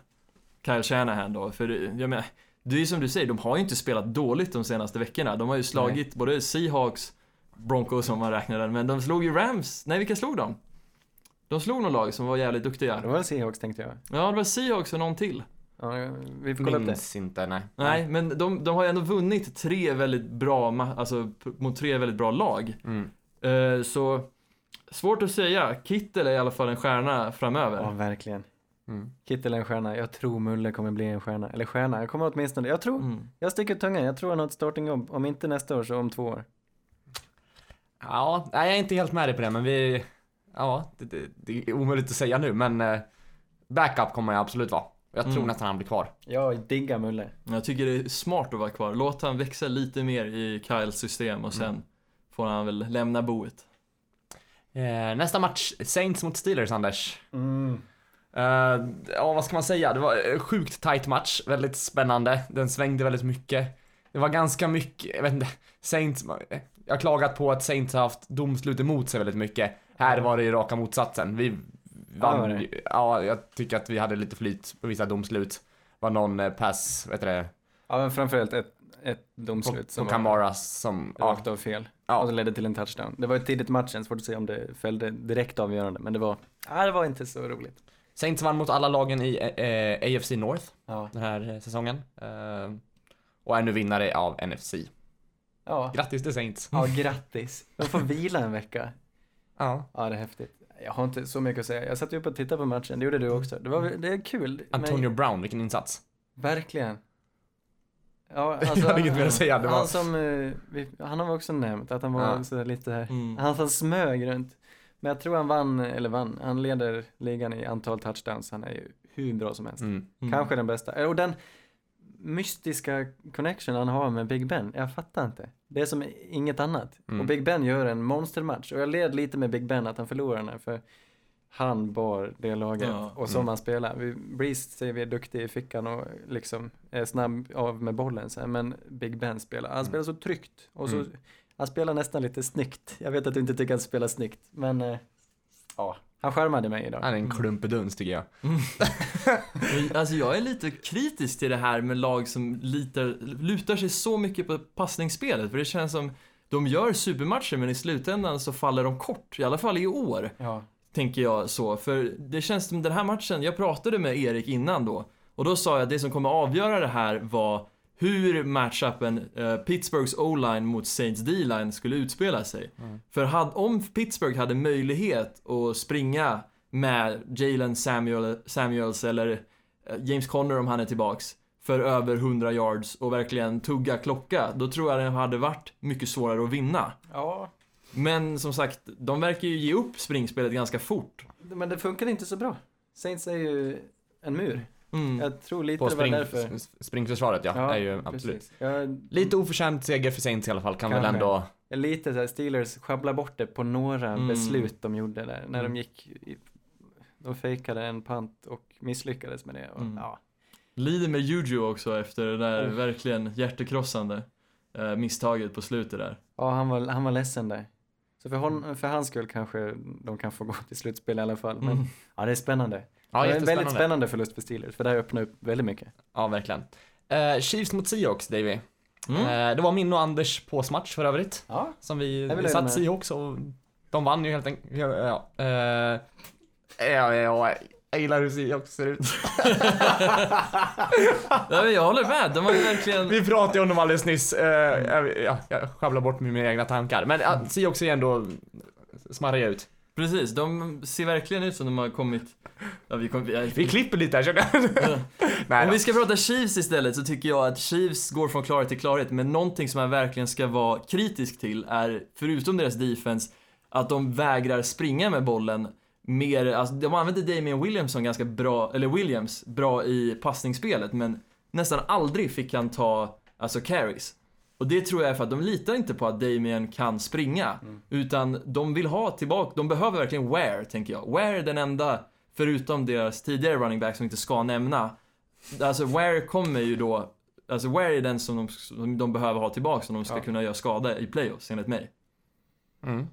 [SPEAKER 4] Kyle Shanahan då, för jag menar, det är ju som du säger, de har ju inte spelat dåligt de senaste veckorna. De har ju slagit både Seahawks, Broncos som man räknade, men de slog ju Rams. Nej, vilka slog de? De slog någon lag som var jävligt duktiga.
[SPEAKER 3] det var väl Seahawks tänkte jag.
[SPEAKER 4] Ja, det var Seahawks och någon till.
[SPEAKER 3] Ja, vi får kolla upp det.
[SPEAKER 2] Minns inte, nej.
[SPEAKER 4] Nej, men de, de har ju ändå vunnit tre väldigt bra, alltså mot tre väldigt bra lag.
[SPEAKER 2] Mm.
[SPEAKER 4] Eh, så, svårt att säga. Kittel är i alla fall en stjärna framöver.
[SPEAKER 3] Ja, verkligen.
[SPEAKER 2] Mm.
[SPEAKER 3] Kittel är en stjärna. Jag tror Mulle kommer bli en stjärna. Eller stjärna, jag kommer åtminstone. Jag tror,
[SPEAKER 4] Mm.
[SPEAKER 3] jag sticker ut tungan. Jag tror han har ett startingjobb. Om inte nästa år så om två år.
[SPEAKER 2] Ja, nej, jag är inte helt med dig på det, men vi... Ja, det, det, det är omöjligt att säga nu, men eh, backup kommer jag absolut vara. Jag tror
[SPEAKER 4] Mm.
[SPEAKER 2] nästan han blir kvar.
[SPEAKER 3] Jag diggar Mulle.
[SPEAKER 4] Jag tycker det är smart att vara kvar. Låt han växa lite mer i Kyles system och sen
[SPEAKER 2] Mm.
[SPEAKER 4] får han väl lämna boet.
[SPEAKER 2] Eh, nästa match, Saints mot Steelers, Anders.
[SPEAKER 3] Mm.
[SPEAKER 2] Eh, ja, vad ska man säga? Det var en sjukt tight match, väldigt spännande. Den svängde väldigt mycket. Det var ganska mycket, jag vet inte, Saints, jag har klagat på att Saints har haft domslut emot sig väldigt mycket. Här var det ju raka motsatsen. Vi
[SPEAKER 3] Ja,
[SPEAKER 2] vann,
[SPEAKER 3] det?
[SPEAKER 2] ja, jag tycker att vi hade lite flyt på vissa domslut. var någon eh, pass, vet du det,
[SPEAKER 3] Ja, men framförallt ett, ett
[SPEAKER 2] på,
[SPEAKER 3] domslut
[SPEAKER 2] på
[SPEAKER 3] som var
[SPEAKER 2] Kamara som, ja,
[SPEAKER 3] rakt av fel.
[SPEAKER 2] Ja.
[SPEAKER 3] Och det ledde till en touchdown. Det var ju tidigt i matchen, svårt att säga om det fällde direkt avgörande. Men det var, ja, det var inte så roligt.
[SPEAKER 2] Saints vann mot alla lagen i eh, AFC North
[SPEAKER 3] Ja.
[SPEAKER 2] den här eh, säsongen. Eh, och är nu vinnare av NFC.
[SPEAKER 3] Ja.
[SPEAKER 2] Grattis till Saints.
[SPEAKER 3] ja, grattis. De får vila en vecka.
[SPEAKER 2] Ja.
[SPEAKER 3] Ja, det är häftigt. Jag har inte så mycket att säga. Jag satt ju upp och tittade på matchen, det gjorde du också. Det, var, det är kul. men-
[SPEAKER 2] Antonio Brown, vilken insats.
[SPEAKER 3] Verkligen. Ja, alltså,
[SPEAKER 2] Jag har inget mer att säga, det var-
[SPEAKER 3] Han som, eh, vi, han har vi också nämnt att han var
[SPEAKER 2] Ja.
[SPEAKER 3] så lite
[SPEAKER 4] Mm.
[SPEAKER 3] han som smög runt. Men jag tror han vann, eller vann, han leder ligan i antal touchdowns. Han är ju hur bra som helst.
[SPEAKER 2] Mm.
[SPEAKER 4] Mm.
[SPEAKER 3] Kanske den bästa. Och den mystiska connection han har med Big Ben, jag fattar inte. Det är som inget annat.
[SPEAKER 2] Mm.
[SPEAKER 3] Och Big Ben gör en monstermatch. Och jag led lite med Big Ben att han förlorar den här, för han bar det laget
[SPEAKER 4] Ja.
[SPEAKER 3] och som
[SPEAKER 2] Mm.
[SPEAKER 3] han spelar. Vi- Breeze säger vi är duktig i fickan och liksom är snabb av med bollen så här, men Big Ben spelar, han
[SPEAKER 2] Mm.
[SPEAKER 3] spelar så tryggt och så,
[SPEAKER 2] Mm.
[SPEAKER 3] Han spelar nästan lite snyggt. Jag vet att du inte tycker att han spelar snyggt, men eh, ja, han charmade mig idag.
[SPEAKER 2] Han är en klumpeduns tycker jag.
[SPEAKER 4] Men, Alltså jag är lite kritisk till det här med lag som litar, lutar sig så mycket på passningsspelet. För det känns som, de gör supermatcher men i slutändan så faller de kort. I alla fall i år,
[SPEAKER 3] Ja,
[SPEAKER 4] tänker jag så. För det känns som den här matchen, jag pratade med Erik innan då. Och då sa jag att det som kommer avgöra det här var hur matchupen eh, Pittsburghs O-line mot Saints D-line skulle utspela sig. För had, om Pittsburgh hade möjlighet att springa med Jalen Samuel, Samuels eller eh, James Conner om han är tillbaks för över 100 yards och verkligen tugga klocka, då tror jag det hade varit mycket svårare att vinna.
[SPEAKER 3] ja,
[SPEAKER 4] Men som sagt, de verkar ju ge upp springspelet ganska fort.
[SPEAKER 3] men det funkar inte så bra. Saints är ju en mur.
[SPEAKER 4] Mm.
[SPEAKER 3] Jag tror lite
[SPEAKER 2] På
[SPEAKER 3] det var
[SPEAKER 2] spring,
[SPEAKER 3] därför.
[SPEAKER 2] springförsvaret ja, är ju absolut.
[SPEAKER 3] precis. Jag,
[SPEAKER 2] Lite oförtjänt seger för Saints i alla fall, kan väl
[SPEAKER 3] Kanske.
[SPEAKER 2] ändå...
[SPEAKER 3] jag lite så här, Steelers sjabblar bort det på några
[SPEAKER 4] Mm.
[SPEAKER 3] beslut de gjorde där. När
[SPEAKER 4] Mm.
[SPEAKER 3] de gick, i, de fejkade en pant och misslyckades med det. Och,
[SPEAKER 4] Mm.
[SPEAKER 3] ja.
[SPEAKER 4] Lider med Juju också efter det där
[SPEAKER 3] Oh.
[SPEAKER 4] verkligen hjärtekrossande eh, misstaget på slutet där.
[SPEAKER 3] ja, han var, han var ledsen där. Så för, hon, för hans skull kanske de kan få gå till slutspel i alla fall. Men
[SPEAKER 4] Mm.
[SPEAKER 3] ja, det är spännande.
[SPEAKER 2] Ja,
[SPEAKER 3] det är en väldigt spännande förlust för Steelers, för det här öppnar upp väldigt mycket.
[SPEAKER 2] Ja, verkligen. Eh, Chiefs mot Seahawks, Davy.
[SPEAKER 4] Mm.
[SPEAKER 2] Eh, det var min och Anders påsmatch för övrigt.
[SPEAKER 3] Ja,
[SPEAKER 2] Som vi,
[SPEAKER 3] Jag
[SPEAKER 2] vi satt. Seahawks och de vann ju helt enkelt. Ja, ja. Eh, ja, ja, jag gillar hur Seahawks ser ut.
[SPEAKER 4] Ja, men jag håller med, de har ju verkligen...
[SPEAKER 2] Vi pratade ju om dem alldeles nyss. Eh, jag, ja, jag sjabblar bort med mina egna tankar. Men ja, Seahawks ser ändå smarriga ut.
[SPEAKER 4] Precis, de ser verkligen ut som de har kommit... Ja, vi, kom, vi,
[SPEAKER 2] Vi klipper lite här känner jag. Nej
[SPEAKER 4] Om vi ska prata Chiefs istället så tycker jag att Chiefs går från klarhet till klarhet, men någonting som man verkligen ska vara kritisk till är, förutom deras defense, att de vägrar springa med bollen mer, alltså de använder Damien Williamson ganska bra, eller Williams, bra i passningsspelet, men nästan aldrig fick han ta, alltså carries. Och det tror jag är för att de litar inte på att Damien kan springa, utan de vill ha tillbaka, de behöver verkligen Ware, tänker jag. Ware är den enda, förutom deras tidigare running back som inte ska nämna, Alltså Ware kommer ju då, alltså Ware är den som de, som de behöver ha tillbaka om de ska
[SPEAKER 3] Ja.
[SPEAKER 4] kunna göra skada i playoffs enligt mig.
[SPEAKER 2] Mm.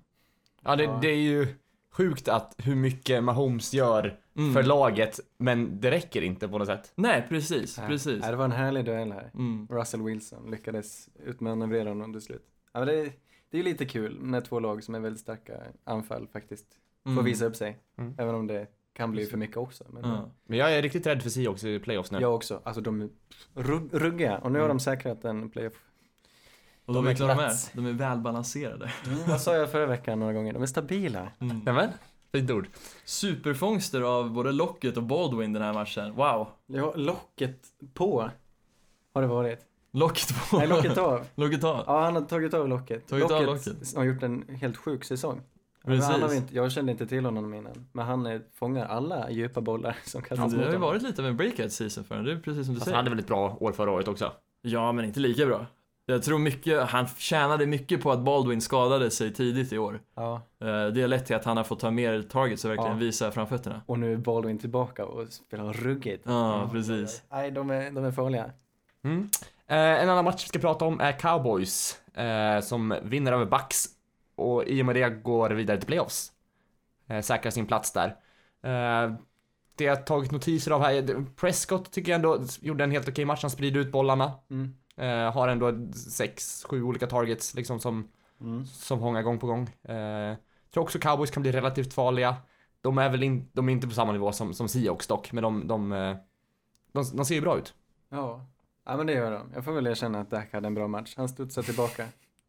[SPEAKER 2] Ja, det, det är ju sjukt att hur mycket Mahomes gör
[SPEAKER 4] Mm.
[SPEAKER 2] för laget, men det räcker inte på något sätt.
[SPEAKER 4] Nej, precis,
[SPEAKER 3] Nej.
[SPEAKER 4] precis.
[SPEAKER 3] Nej, det var en härlig duell här.
[SPEAKER 4] Mm.
[SPEAKER 3] Russell Wilson lyckades utmanövrera honom till slut. Ja, men det, det är ju lite kul när två lag som är väldigt starka anfall faktiskt får
[SPEAKER 4] Mm.
[SPEAKER 3] visa upp sig.
[SPEAKER 2] Mm.
[SPEAKER 3] Även om det kan bli för mycket också. Men
[SPEAKER 4] Ja.
[SPEAKER 2] Men jag är riktigt rädd för Seahawks i playoffs nu.
[SPEAKER 3] jag också. Alltså de är rugg, ruggiga och nu har
[SPEAKER 2] Mm.
[SPEAKER 3] de säkrat en playoff.
[SPEAKER 4] Och de,
[SPEAKER 3] De är
[SPEAKER 4] vet vad de är, är välbalanserade.
[SPEAKER 3] Vad sa jag förra veckan några gånger? De är stabila.
[SPEAKER 4] Mm.
[SPEAKER 2] Nämen, fint ord.
[SPEAKER 4] Superfångster av både Lockett och Baldwin den här matchen. Wow.
[SPEAKER 3] Ja, locket på har det varit.
[SPEAKER 4] Locket på.
[SPEAKER 3] Nej, locket av.
[SPEAKER 4] Locket av.
[SPEAKER 3] Ja, han har tagit av locket.
[SPEAKER 4] Tagit av locket.
[SPEAKER 3] har gjort en helt sjuk säsong.
[SPEAKER 4] Precis.
[SPEAKER 3] Han har inte, jag kände inte till honom innan, men han är, fångar alla djupa bollar som kastas
[SPEAKER 4] det
[SPEAKER 3] mot
[SPEAKER 4] har ju
[SPEAKER 3] honom.
[SPEAKER 4] varit lite av en breakout season för honom, det är precis som du
[SPEAKER 2] Fast han
[SPEAKER 4] säger.
[SPEAKER 2] hade väl ett bra år förra året också.
[SPEAKER 4] Ja, men inte lika bra. Jag tror mycket, han tjänade mycket på att Baldwin skadade sig tidigt i år.
[SPEAKER 3] Ja,
[SPEAKER 4] Eh, Det har lett till att han har fått ta mer targets och verkligen
[SPEAKER 3] Ja.
[SPEAKER 4] visa framfötterna.
[SPEAKER 3] och nu är Baldwin tillbaka och spelar ruggigt.
[SPEAKER 4] Ja, precis.
[SPEAKER 3] Nej, de är, de är farliga.
[SPEAKER 2] Mm. Eh, en annan match vi ska prata om är Cowboys, eh, som vinner över Bucks och i och med det går vidare till playoffs. Eh, säkrar sin plats där. Eh, det jag har tagit notiser av här, Prescott tycker jag ändå gjorde en helt okej match, han sprider ut bollarna.
[SPEAKER 3] Mm.
[SPEAKER 2] Eh, har ändå sex, sju olika targets liksom som,
[SPEAKER 3] Mm.
[SPEAKER 2] som hångar gång på gång. Eh, tror också Cowboys kan bli relativt farliga. De är väl in, de är inte på samma nivå som, som Seahawks dock, men de, de, eh, de, de ser ju bra ut.
[SPEAKER 3] Ja. ja, men det gör de. Jag får väl erkänna att Dak hade en bra match. Han studsade tillbaka.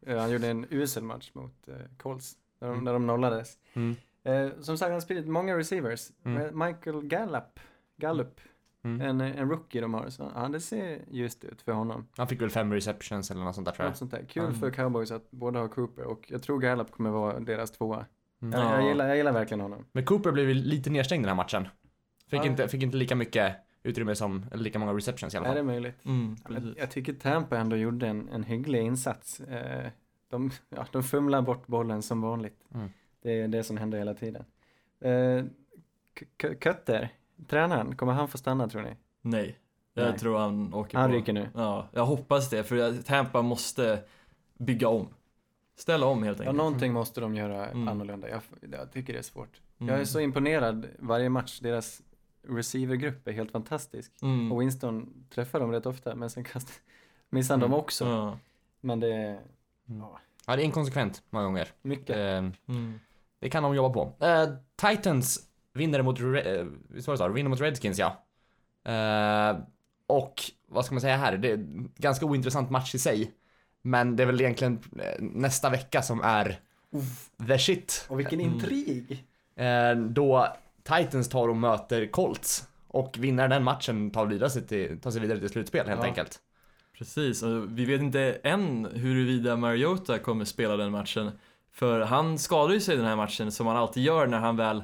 [SPEAKER 3] Eh, Han gjorde en usel match mot eh, Colts, där de,
[SPEAKER 2] Mm.
[SPEAKER 3] där de nollades.
[SPEAKER 2] Mm.
[SPEAKER 3] Eh, som sagt, han har spridit många receivers.
[SPEAKER 2] Mm.
[SPEAKER 3] Eh, Michael Gallup, Gallup
[SPEAKER 2] Mm.
[SPEAKER 3] en, en rookie de har. Så, ja, det ser ljust ut för honom.
[SPEAKER 2] Han fick väl fem receptions eller något sånt där tror jag.
[SPEAKER 3] Något sånt där. Kul
[SPEAKER 2] Mm.
[SPEAKER 3] för cowboys att båda har Cooper och jag tror Gallup kommer vara deras tvåa.
[SPEAKER 2] Mm.
[SPEAKER 3] Jag,
[SPEAKER 4] Ja.
[SPEAKER 3] jag, gillar, jag gillar verkligen honom.
[SPEAKER 2] Men Cooper blev lite nedstängd den här matchen. Fick,
[SPEAKER 3] Ja.
[SPEAKER 2] inte, fick inte lika mycket utrymme som, eller lika många receptions i alla
[SPEAKER 3] Är det
[SPEAKER 2] fall.
[SPEAKER 3] möjligt?
[SPEAKER 4] Mm,
[SPEAKER 3] Ja, men jag tycker Tampa ändå gjorde en, en hygglig insats. Eh, de, ja, de fumlar bort bollen som vanligt.
[SPEAKER 2] Mm.
[SPEAKER 3] Det är det som händer hela tiden. Eh, Kötter, tränaren, kommer han få stanna tror ni?
[SPEAKER 4] Nej, jag
[SPEAKER 3] Nej.
[SPEAKER 4] tror han åker
[SPEAKER 3] Han
[SPEAKER 4] på.
[SPEAKER 3] ryker nu.
[SPEAKER 4] Ja, jag hoppas det, för Tampa måste bygga om. Ställa om helt
[SPEAKER 3] Ja,
[SPEAKER 4] enkelt.
[SPEAKER 3] någonting måste de göra
[SPEAKER 4] Mm.
[SPEAKER 3] annorlunda. Jag, jag tycker det är svårt.
[SPEAKER 4] Mm.
[SPEAKER 3] Jag är så imponerad varje match. Deras receivergrupp är helt fantastisk.
[SPEAKER 4] Mm.
[SPEAKER 3] Och Winston träffar dem rätt ofta, men sen kastar, missar han
[SPEAKER 2] Mm.
[SPEAKER 3] dem också.
[SPEAKER 4] Ja.
[SPEAKER 3] Men det är
[SPEAKER 2] Ja, det är inkonsekvent många gånger.
[SPEAKER 3] mycket.
[SPEAKER 2] Eh,
[SPEAKER 4] Mm.
[SPEAKER 2] det kan de jobba på. Eh, Titans vinner mot, Re- eh, visst var det så? Vinner mot Redskins, ja. Eh, och vad ska man säga här? Det är en ganska ointressant match i sig. Men det är väl egentligen eh, nästa vecka som är the shit.
[SPEAKER 3] Och vilken
[SPEAKER 4] Mm.
[SPEAKER 3] intrig!
[SPEAKER 2] Eh, då Titans tar och möter Colts. Och vinner den matchen tar, vidare sig till, tar sig vidare till slutspel helt
[SPEAKER 3] Ja.
[SPEAKER 2] enkelt.
[SPEAKER 4] Precis, och vi vet inte än huruvida Mariota kommer spela den matchen. För han skadade ju sig den här matchen som han alltid gör när han väl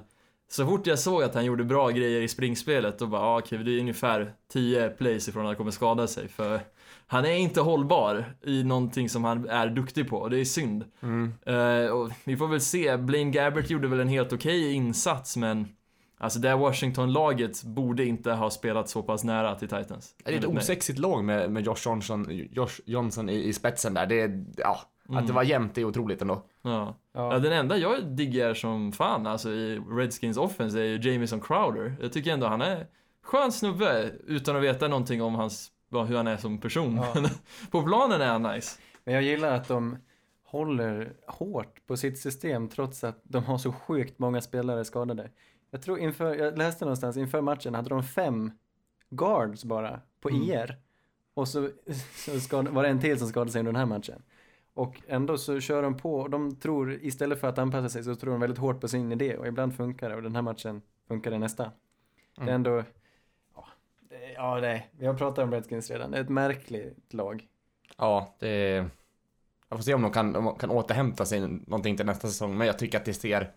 [SPEAKER 4] så fort jag såg att han gjorde bra grejer i springspelet då bara, ah, okej, det är ungefär 10 plays ifrån att han kommer skada sig. För han är inte hållbar i någonting som han är duktig på och det är synd.
[SPEAKER 2] Mm.
[SPEAKER 4] Eh, och vi får väl se, Blaine Gabbert gjorde väl en helt okej insats men Alltså det här Washington-laget borde inte ha spelat så pass nära till Titans.
[SPEAKER 2] Det är ett osexigt lag med, med Josh Johnson, Josh Johnson i, i spetsen där. Det är, ja, att det var jämnt är otroligt ändå.
[SPEAKER 4] Ja.
[SPEAKER 3] Ja.
[SPEAKER 4] Ja, den enda jag diggar som fan alltså i Redskins offense är ju Jamison Crowder. Jag tycker ändå han är skön snubbe utan att veta någonting om hans, hur han är som person.
[SPEAKER 3] Ja.
[SPEAKER 4] På planen är han nice.
[SPEAKER 3] Men jag gillar att de håller hårt på sitt system trots att de har så sjukt många spelare skadade. Jag tror inför, jag läste någonstans inför matchen hade de fem guards bara på
[SPEAKER 4] Mm.
[SPEAKER 3] IR. Och så, så skad, var det en till som skadade sig under den här matchen. Och ändå så kör de på och de tror istället för att anpassa sig så tror de väldigt hårt på sin idé och ibland funkar det och den här matchen funkar det nästa. Det är
[SPEAKER 2] Mm.
[SPEAKER 3] ändå, ja, det, ja det, vi har pratat om Redskins redan, det är ett märkligt lag.
[SPEAKER 2] Ja, det är... Jag får se om de kan, de kan återhämta sig någonting till nästa säsong, men jag tycker att det ser...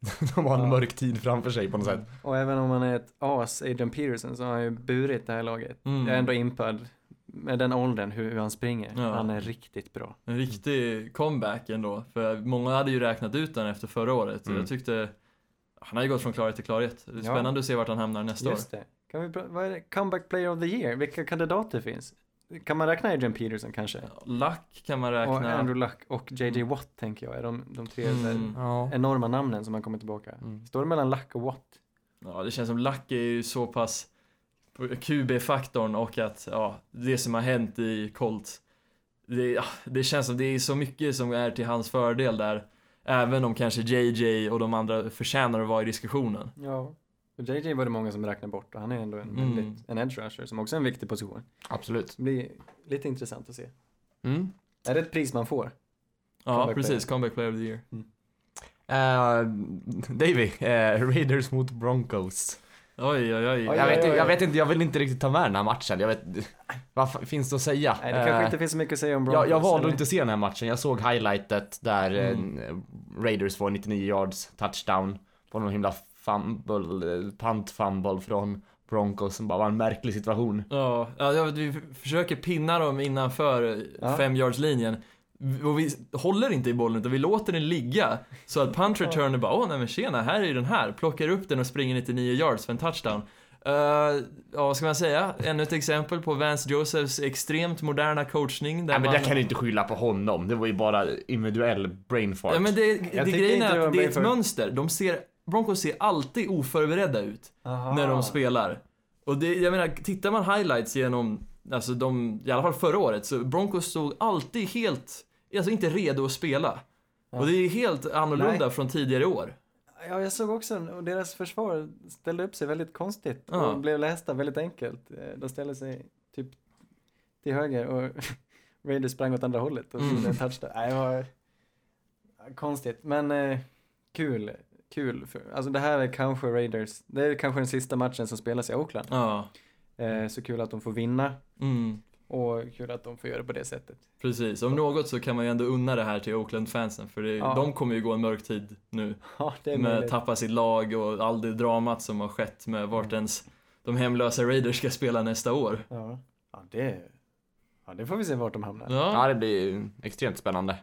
[SPEAKER 2] de har en
[SPEAKER 3] Ja.
[SPEAKER 2] mörk tid framför sig på något sätt.
[SPEAKER 3] Och även om han är ett as, Adrian Peterson, så har han ju burit det här laget.
[SPEAKER 4] Mm.
[SPEAKER 3] Jag är ändå impad med den åldern, hur, hur han springer.
[SPEAKER 4] Ja.
[SPEAKER 3] Han är riktigt bra.
[SPEAKER 4] En riktig comeback ändå. För många hade ju räknat ut den efter förra året. Och
[SPEAKER 2] Mm.
[SPEAKER 4] jag tyckte, han har ju gått från klarhet till klarhet. Det är
[SPEAKER 3] Ja.
[SPEAKER 4] spännande att se vart han hamnar nästa
[SPEAKER 3] Just det. Kan vi, vad är det? Comeback player of the year, vilka kandidater finns? Kan man räkna Adrian Peterson kanske?
[SPEAKER 4] år. Luck kan man
[SPEAKER 3] Och
[SPEAKER 4] räkna.
[SPEAKER 3] Andrew Luck och JJ Watt tänker jag, är de, de tre
[SPEAKER 4] Mm.
[SPEAKER 2] Ja.
[SPEAKER 3] enorma namnen som har kommit tillbaka.
[SPEAKER 2] Mm.
[SPEAKER 3] Står det mellan Luck och Watt?
[SPEAKER 4] Ja, det känns som Luck är ju så pass QB-faktorn och att, ja, det som har hänt i Colts. Det, ja, det känns som det är så mycket som är till hans fördel där. Även om kanske JJ och de andra förtjänar att vara i diskussionen.
[SPEAKER 3] Ja. Och JJ var det många som räknade bort och han är ändå en,
[SPEAKER 4] Mm.
[SPEAKER 3] väldigt, en edge rusher som också är en viktig position.
[SPEAKER 2] Absolut.
[SPEAKER 3] Det blir lite intressant att se.
[SPEAKER 2] Mm.
[SPEAKER 3] Är det ett pris man får?
[SPEAKER 4] Ja,
[SPEAKER 3] Comeback
[SPEAKER 4] precis.
[SPEAKER 3] player.
[SPEAKER 4] Comeback player of the year.
[SPEAKER 2] Uh, Davy, eh, Raiders mot Broncos.
[SPEAKER 4] Oj, oj, oj.
[SPEAKER 2] Jag,
[SPEAKER 3] oj,
[SPEAKER 2] vet,
[SPEAKER 3] oj.
[SPEAKER 2] jag vet inte, jag vill inte riktigt ta med den här matchen. Jag vet, vad finns det att säga?
[SPEAKER 3] Nej, det kanske
[SPEAKER 2] Eh,
[SPEAKER 3] inte finns så mycket att säga om Broncos.
[SPEAKER 2] jag, jag valde att inte se den här matchen. Jag såg highlightet där
[SPEAKER 4] Mm.
[SPEAKER 2] eh, Raiders får 99 yards touchdown på någon himla fumble, eh, punt fumble från Broncos som bara var en märklig situation.
[SPEAKER 4] Ja, ja, vi försöker pinna dem innanför
[SPEAKER 3] Ja.
[SPEAKER 4] fem yards linjen Och vi håller inte i bollen utan vi låter den ligga. Så att punt returner bara, åh nej men tjena, här är ju den här. Plockar upp den och springer 99 yards för en touchdown. Uh, ja, vad ska man säga? Ännu ett exempel på Vance Josephs extremt moderna coachning. Där
[SPEAKER 2] Nej men
[SPEAKER 4] man...
[SPEAKER 2] det kan du inte skylla på honom. Det var ju bara individuell brain fart.
[SPEAKER 4] Ja men det, det grejen är att det är ett
[SPEAKER 3] för-
[SPEAKER 4] mönster. De ser, Broncos ser alltid oförberedda ut
[SPEAKER 3] Aha.
[SPEAKER 4] när de spelar. Och det, jag menar, tittar man highlights genom, alltså de, i alla fall förra året, så Broncos stod alltid helt, alltså inte redo att spela.
[SPEAKER 3] Ja.
[SPEAKER 4] Och det är helt annorlunda
[SPEAKER 3] Nej.
[SPEAKER 4] från tidigare år.
[SPEAKER 3] Ja, jag såg också, och deras försvar ställde upp sig väldigt konstigt
[SPEAKER 4] Ja.
[SPEAKER 3] och blev lästa väldigt enkelt. Eh, De ställde sig typ till höger och Raiders sprang åt andra hållet och
[SPEAKER 4] Mm.
[SPEAKER 3] en touchdown. Nej, det var konstigt, men eh, kul. Kul. För, alltså det här är kanske Raiders, det är kanske den sista matchen som spelas i Oakland.
[SPEAKER 4] Ja,
[SPEAKER 3] Eh, så kul att de får vinna
[SPEAKER 4] mm,
[SPEAKER 3] och kul att de får göra det på det sättet.
[SPEAKER 4] precis. Om något så kan man ju ändå unna det här till Oakland-fansen, för det,
[SPEAKER 3] Ja.
[SPEAKER 4] de kommer ju gå en mörk tid nu.
[SPEAKER 3] Ja, det är
[SPEAKER 4] med
[SPEAKER 3] möjligt.
[SPEAKER 4] tappa sitt lag och all det dramat som har skett med vart ens de hemlösa Raiders ska spela nästa år.
[SPEAKER 3] Ja, ja, det, ja, det får vi se vart de hamnar.
[SPEAKER 2] Ja,
[SPEAKER 4] Ja,
[SPEAKER 2] det blir extremt spännande.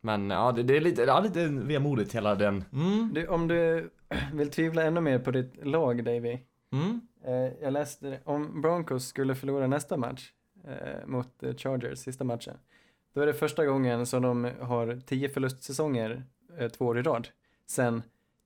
[SPEAKER 2] Men ja, det, det är lite, ja, lite vemodigt hela den.
[SPEAKER 4] Mm,
[SPEAKER 3] Du, om du vill tvivla ännu mer på ditt lag, Davy.
[SPEAKER 4] mm.
[SPEAKER 3] Eh, jag läste det. om Broncos skulle förlora nästa match eh, mot eh, Chargers, sista matchen. Då är det första gången som de har tio förlustsäsonger eh, två år i rad. Sen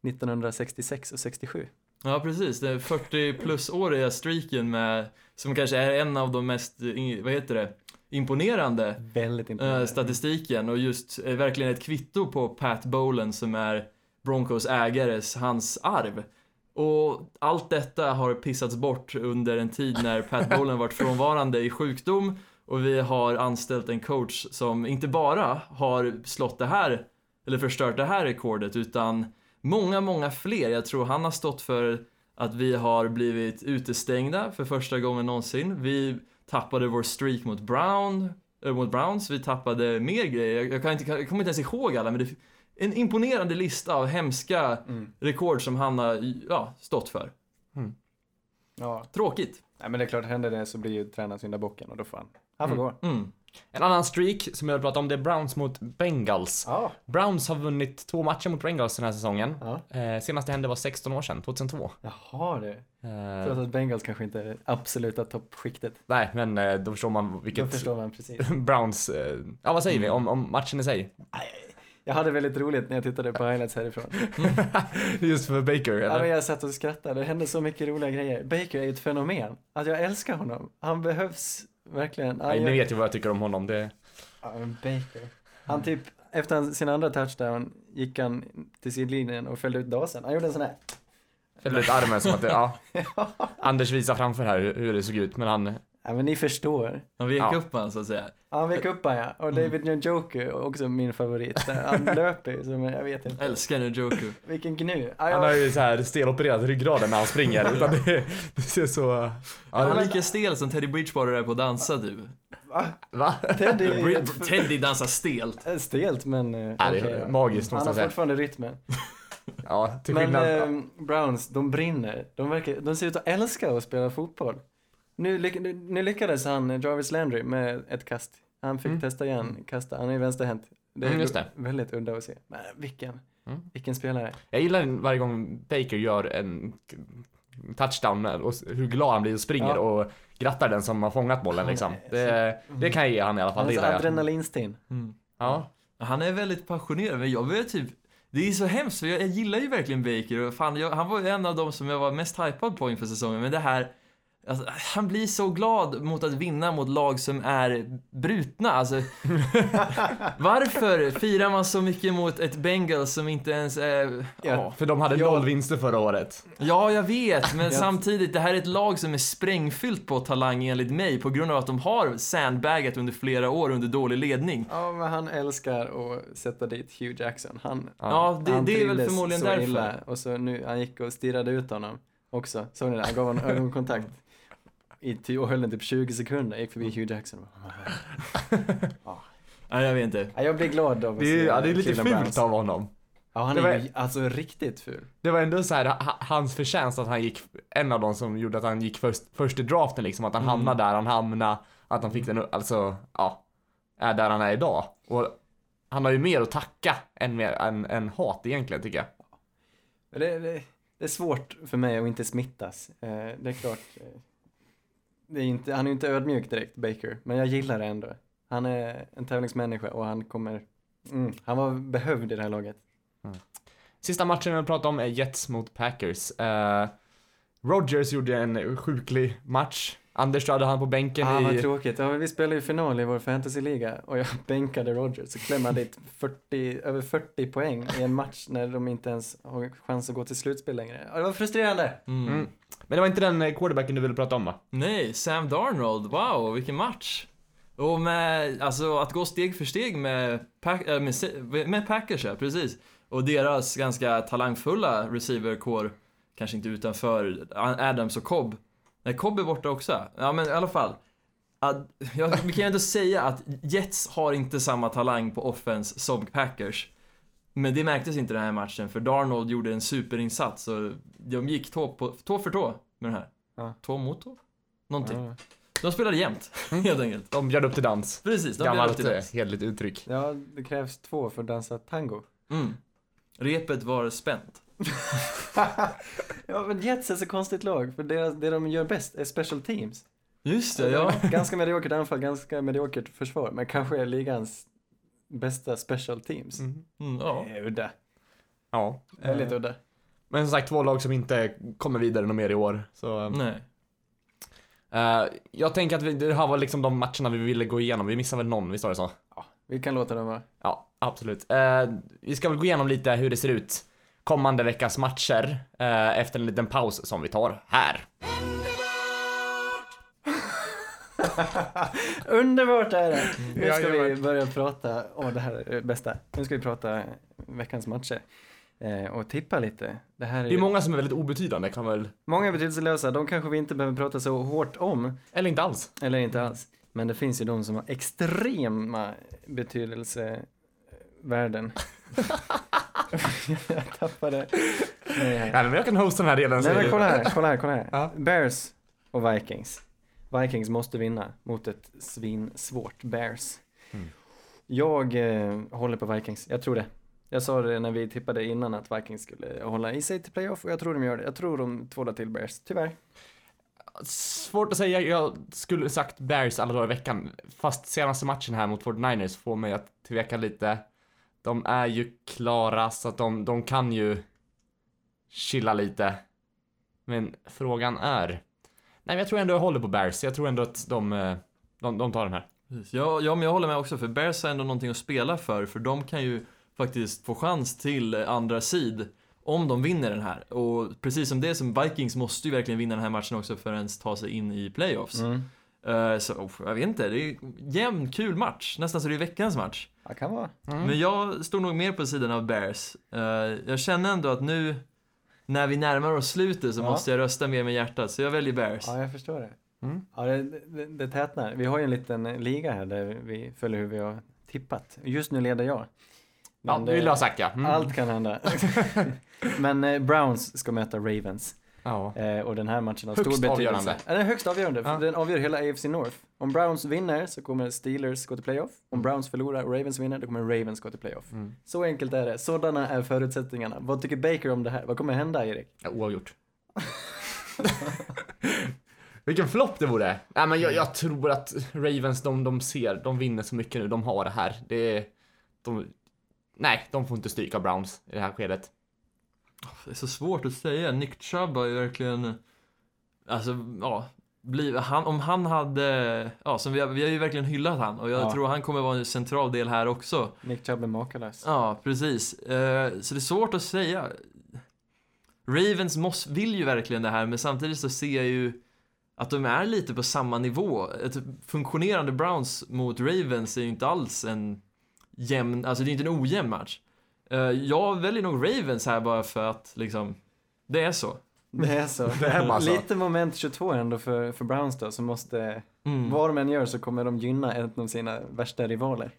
[SPEAKER 3] 1966 och 67.
[SPEAKER 4] Ja, precis. Den 40 plus-åriga streaken med, som kanske är en av de mest, eh, vad heter det, imponerande
[SPEAKER 3] Väldigt
[SPEAKER 4] eh,
[SPEAKER 3] imponerande.
[SPEAKER 4] statistiken och just verkligen ett kvitto på Pat Bolan som är Broncos ägares, hans arv. Och allt detta har pissats bort under en tid när Pat Bolan varit frånvarande i sjukdom och vi har anställt en coach som inte bara har slått det här, eller förstört det här rekordet, utan många, många fler. Jag tror han har stått för att vi har blivit utestängda för första gången någonsin. Vi tappade vår streak mot Brown, äh, mot Browns, vi tappade mer grejer. Jag, kan inte, jag kommer inte ens ihåg alla, men det en imponerande lista av hemska
[SPEAKER 3] Mm.
[SPEAKER 4] rekord som han har ja, stått för.
[SPEAKER 3] Ja,
[SPEAKER 4] Tråkigt.
[SPEAKER 3] Nej, men det är klart, händer det så blir ju tränaren syndabocken och då får han, han får
[SPEAKER 2] Mm.
[SPEAKER 3] gå.
[SPEAKER 4] Mm.
[SPEAKER 2] En annan streak som jag vill prata om det är Browns mot Bengals.
[SPEAKER 3] Ja.
[SPEAKER 2] Browns har vunnit två matcher mot Bengals den här säsongen.
[SPEAKER 3] ja.
[SPEAKER 2] Eh, senast det hände var 16 år sedan, 2002.
[SPEAKER 3] Jaha du.
[SPEAKER 2] Eh,
[SPEAKER 3] Trots att Bengals kanske inte är absoluta toppskiktet.
[SPEAKER 2] nej, men eh, då förstår man
[SPEAKER 3] Då
[SPEAKER 2] vilket
[SPEAKER 3] förstår man precis.
[SPEAKER 2] Browns, eh, ja vad säger vi
[SPEAKER 3] Mm.
[SPEAKER 2] om, om matchen i sig?
[SPEAKER 3] Jag hade väldigt roligt när jag tittade på highlights härifrån.
[SPEAKER 2] Just för Baker,
[SPEAKER 3] Ja,
[SPEAKER 2] eller?
[SPEAKER 3] men jag satt och skrattade, det hände så mycket roliga grejer. Baker är ju ett fenomen. Alltså jag älskar honom. Han behövs verkligen. Ja,
[SPEAKER 2] Nej,
[SPEAKER 3] jag-
[SPEAKER 2] ni vet ju vad jag tycker om honom. Det...
[SPEAKER 3] Ja, men Baker. Han typ, efter sin andra touchdown gick han till sidlinjen och fällde ut dasen. Han gjorde en sån här.
[SPEAKER 2] Fällde ut armen som att det, ja. Anders visar framför här hur, hur det såg ut, men han...
[SPEAKER 3] Ja men ni förstår.
[SPEAKER 4] Han vek
[SPEAKER 2] Ja.
[SPEAKER 4] upp han så att säga.
[SPEAKER 3] Ja, Han vek upp han ja. Och David Njoku, också min favorit. Han löper ju som, jag vet inte.
[SPEAKER 4] Älskar Njoku.
[SPEAKER 3] Vilken gnu. Ja,
[SPEAKER 2] Han har ju så här stelopererat ryggraden när han springer, utan det, det ser så...
[SPEAKER 4] Han
[SPEAKER 2] Ja,
[SPEAKER 4] är lika stel som Teddy Bridgewater är på att dansa du.
[SPEAKER 2] va?
[SPEAKER 3] Teddy ju
[SPEAKER 4] Brid- Teddy dansar stelt.
[SPEAKER 3] ett stelt men eh,
[SPEAKER 2] Ja, det är magiskt,
[SPEAKER 3] Han
[SPEAKER 2] måste
[SPEAKER 3] har
[SPEAKER 2] jag säga.
[SPEAKER 3] fortfarande rytmen.
[SPEAKER 2] Ja, till
[SPEAKER 3] Men
[SPEAKER 2] skillnad...
[SPEAKER 3] eh, Browns, de brinner. De, verkar, de ser ut att älska att spela fotboll. Nu, lyck- nu, lyckades han, eh, Jarvis Landry, med ett kast. Han fick
[SPEAKER 2] Mm.
[SPEAKER 3] testa igen, kasta. Han är vänsterhänt. Det är
[SPEAKER 2] Mm, det.
[SPEAKER 3] väldigt udda att se. Men vilken,
[SPEAKER 2] Mm.
[SPEAKER 3] vilken spelare.
[SPEAKER 2] Jag gillar varje gång Baker gör en touchdown och hur glad han blir och springer
[SPEAKER 3] Ja.
[SPEAKER 2] och grattar den som har fångat bollen liksom. Det, det kan jag ge han i alla fall,
[SPEAKER 3] Han
[SPEAKER 2] det
[SPEAKER 3] är så
[SPEAKER 2] gillar jag.
[SPEAKER 3] adrenalinstinn.
[SPEAKER 4] Mm.
[SPEAKER 2] Ja.
[SPEAKER 4] Han är väldigt passionerad, men jag vet typ det är så hemskt, för jag, jag gillar ju verkligen Baker och fan, jag, han var ju en av de som jag var mest hypad på inför säsongen, men det här Alltså, han blir så glad mot att vinna mot lag som är brutna, alltså Varför firar man så mycket mot ett Bengals som inte ens är... Ja,
[SPEAKER 2] För de hade
[SPEAKER 3] Ja.
[SPEAKER 2] noll vinster förra året.
[SPEAKER 4] ja jag vet, men samtidigt, det här är ett lag som är sprängfyllt på talang enligt mig på grund av att de har sandbagat under flera år under dålig ledning.
[SPEAKER 3] Ja, men han älskar att sätta dit Hugh Jackson. Han,
[SPEAKER 4] Ja, det,
[SPEAKER 3] han
[SPEAKER 4] det är väl förmodligen
[SPEAKER 3] så
[SPEAKER 4] därför.
[SPEAKER 3] Illa. Och så nu, han gick och stirrade ut honom också. Såg ni det? Han gav honom ögonkontakt. I och höll den typ 20 sekunder, gick förbi Hugh Jackson.
[SPEAKER 4] Nej, jag vet inte.
[SPEAKER 3] Ja, jag blir glad av att
[SPEAKER 2] Det
[SPEAKER 3] se
[SPEAKER 2] ja, det är lite fult
[SPEAKER 3] Browns.
[SPEAKER 2] av honom.
[SPEAKER 3] Ja, han
[SPEAKER 2] Det
[SPEAKER 3] är
[SPEAKER 2] var-
[SPEAKER 3] alltså riktigt ful.
[SPEAKER 2] Det var ändå så här, ha- hans förtjänst att han gick, en av de som gjorde att han gick först, först i draften liksom, att han
[SPEAKER 4] Mm.
[SPEAKER 2] hamnade där han hamnade, att han fick den, alltså, ja, är där han är idag. Och han har ju mer att tacka än, mer, än, än hat egentligen tycker jag.
[SPEAKER 3] Det, det, det är svårt för mig att inte smittas. Eh, det är klart. Det är inte, han är ju inte ödmjuk direkt, Baker. Men jag gillar det ändå. Han är en tävlingsmänniska och han kommer... Mm, han var behövd i det här laget. Mm.
[SPEAKER 2] Sista matchen jag vill prata om är Jets mot Packers. Eh, uh, Rogers gjorde en sjuklig match. Anders du hade han på bänken
[SPEAKER 3] Ah, vad
[SPEAKER 2] i...
[SPEAKER 3] tråkigt. Ja, vi spelade ju final i vår fantasyliga och jag bänkade Rodgers så klämde dit 40, över 40 poäng i en match när de inte ens har chans att gå till slutspel längre. Ja, det var frustrerande.
[SPEAKER 4] Mm.
[SPEAKER 2] Mm. Men det var inte den eh, quarterbacken du ville prata om va?
[SPEAKER 4] Nej, Sam Darnold, wow, vilken match! Och med, alltså att gå steg för steg med, Pack, äh, med, med Packers, ja, precis. Och deras ganska talangfulla receiverkår, kanske inte utanför Adams och Cobb. Nej, Cobb är borta också. Ja, men i alla fall. Att, ja, vi kan ju ändå säga att Jets har inte samma talang på offense som Packers. Men det märktes inte den här matchen, för Darnold gjorde en superinsats och de gick tå, på, tå för tå med den här.
[SPEAKER 3] Ja.
[SPEAKER 4] Tå mot tå? Någonting.
[SPEAKER 3] Ja.
[SPEAKER 4] De spelade jämt, helt enkelt.
[SPEAKER 2] De bjöd upp till dans.
[SPEAKER 4] Precis, de
[SPEAKER 2] Gammalt eh, hederligt uttryck.
[SPEAKER 3] Ja, det krävs två för att dansa tango.
[SPEAKER 4] Mm. Repet var spänt.
[SPEAKER 3] ja, men Jets är så konstigt lag, för det, det de gör bäst är special teams.
[SPEAKER 4] Just det, ja.
[SPEAKER 3] ganska mediokert anfall, ganska mediokert försvar, men kanske är ligans bästa special teams.
[SPEAKER 2] Mm.
[SPEAKER 4] Mm, ja.
[SPEAKER 3] Det är udda.
[SPEAKER 2] Ja.
[SPEAKER 3] Väldigt
[SPEAKER 2] Eh,
[SPEAKER 3] udda.
[SPEAKER 2] Men som sagt, två lag som inte kommer vidare något mer i år. Så,
[SPEAKER 4] Nej.
[SPEAKER 2] eh, jag tänker att vi, det här var liksom de matcherna vi ville gå igenom. Vi missade väl någon, visst var det så?
[SPEAKER 3] Ja, vi kan låta dem vara.
[SPEAKER 2] Ja, absolut. Eh, vi ska väl gå igenom lite hur det ser ut kommande veckas matcher eh, efter en liten paus som vi tar här.
[SPEAKER 3] Underbart är det! Nu ska vi börja prata, åh det här är det bästa. Nu ska vi prata veckans matcher. Eh, och tippa lite. Det här är,
[SPEAKER 2] Det är många som är väldigt obetydande, kan väl...
[SPEAKER 3] många betydelselösa, de kanske vi inte behöver prata så hårt om.
[SPEAKER 2] Eller inte alls.
[SPEAKER 3] Eller inte alls. Men det finns ju de som har extrema betydelsevärden. Jag tappade. Nej,
[SPEAKER 2] Ja, men jag kan hosta den här delen.
[SPEAKER 3] Nej men kolla här, kolla här, kolla här.
[SPEAKER 2] Ja.
[SPEAKER 3] Bears och Vikings. Vikings måste vinna mot ett svinsvårt Bears.
[SPEAKER 2] Mm.
[SPEAKER 3] Jag eh, håller på Vikings, jag tror det. Jag sa det när vi tippade innan att Vikings skulle hålla i sig till playoff och jag tror de gör det. Jag tror de tvålar till Bears, tyvärr.
[SPEAKER 2] Svårt att säga, jag skulle sagt Bears alla dagar i veckan. Fast senaste matchen här mot 49ers får mig att tveka lite. De är ju klara så att de, de kan ju chilla lite. Men frågan är... Nej men jag tror ändå jag håller på Bears. Jag tror ändå att de, eh, de, de tar den här.
[SPEAKER 4] Ja, ja, men jag håller med också, för Bears har ändå någonting att spela för, för de kan ju faktiskt få chans till eh, andra sid om de vinner den här. Och precis som det som Vikings måste ju verkligen vinna den här matchen också för att ens ta sig in i playoffs.
[SPEAKER 3] Mm.
[SPEAKER 4] Eh, så, oh, jag vet inte, det är jämn, kul match. Nästan så det är veckans match.
[SPEAKER 3] Ja, kan vara.
[SPEAKER 4] Men jag står nog mer på sidan av Bears. Eh, jag känner ändå att nu, när vi närmar oss slutet, så
[SPEAKER 3] Ja.
[SPEAKER 4] måste jag rösta mer med hjärtat, så jag väljer Bears.
[SPEAKER 3] Ja, jag förstår det.
[SPEAKER 2] Mm.
[SPEAKER 3] Ja, det, det, det tätnar. Vi har ju en liten liga här där vi följer hur vi har tippat. Just nu leder jag.
[SPEAKER 2] Ja,
[SPEAKER 3] Men
[SPEAKER 2] du vill
[SPEAKER 3] det-
[SPEAKER 2] ha sagt ja. Mm.
[SPEAKER 3] Allt kan hända. Men eh, Browns ska möta Ravens.
[SPEAKER 2] Ja.
[SPEAKER 3] Eh, och den här matchen har
[SPEAKER 2] Högst
[SPEAKER 3] stor betydelse.
[SPEAKER 2] avgörande.
[SPEAKER 3] Ja, den är högst avgörande, för
[SPEAKER 2] Ja.
[SPEAKER 3] den avgör hela AFC North. Om Browns vinner så kommer Steelers gå till playoff. Om Browns förlorar och Ravens vinner, då kommer Ravens gå till playoff.
[SPEAKER 2] Mm.
[SPEAKER 3] Så enkelt är det. Sådana är förutsättningarna. Vad tycker Baker om det här? Vad kommer hända, Erik?
[SPEAKER 2] Ja, oavgjort. Vilken flopp det vore. Nej men jag, jag tror att Ravens, de, de ser, de vinner så mycket nu, de har det här. Det är, de, nej, de får inte stryka Browns i det här skedet.
[SPEAKER 4] Det är så svårt att säga. Nick Chubb har ju verkligen, alltså, ja, bliv, han, om han hade, ja, som vi, har, vi har ju verkligen hyllat han och jag
[SPEAKER 3] Ja.
[SPEAKER 4] tror han kommer vara en central del här också.
[SPEAKER 3] Nick Chubb är makalös.
[SPEAKER 4] Ja, precis. Eh, så det är svårt att säga. Ravens måste, vill ju verkligen det här, men samtidigt så ser jag ju att de är lite på samma nivå. Ett funktionerande Browns mot Ravens är ju inte alls en jämn, alltså det är inte en ojämn match. Eh, jag väljer nog Ravens här bara för att liksom, det är så.
[SPEAKER 3] Det är så.
[SPEAKER 2] Det är bara så.
[SPEAKER 3] Lite moment 22 ändå för, för Browns då, som måste,
[SPEAKER 4] Mm.
[SPEAKER 3] vad de än gör så kommer de gynna en av sina värsta rivaler.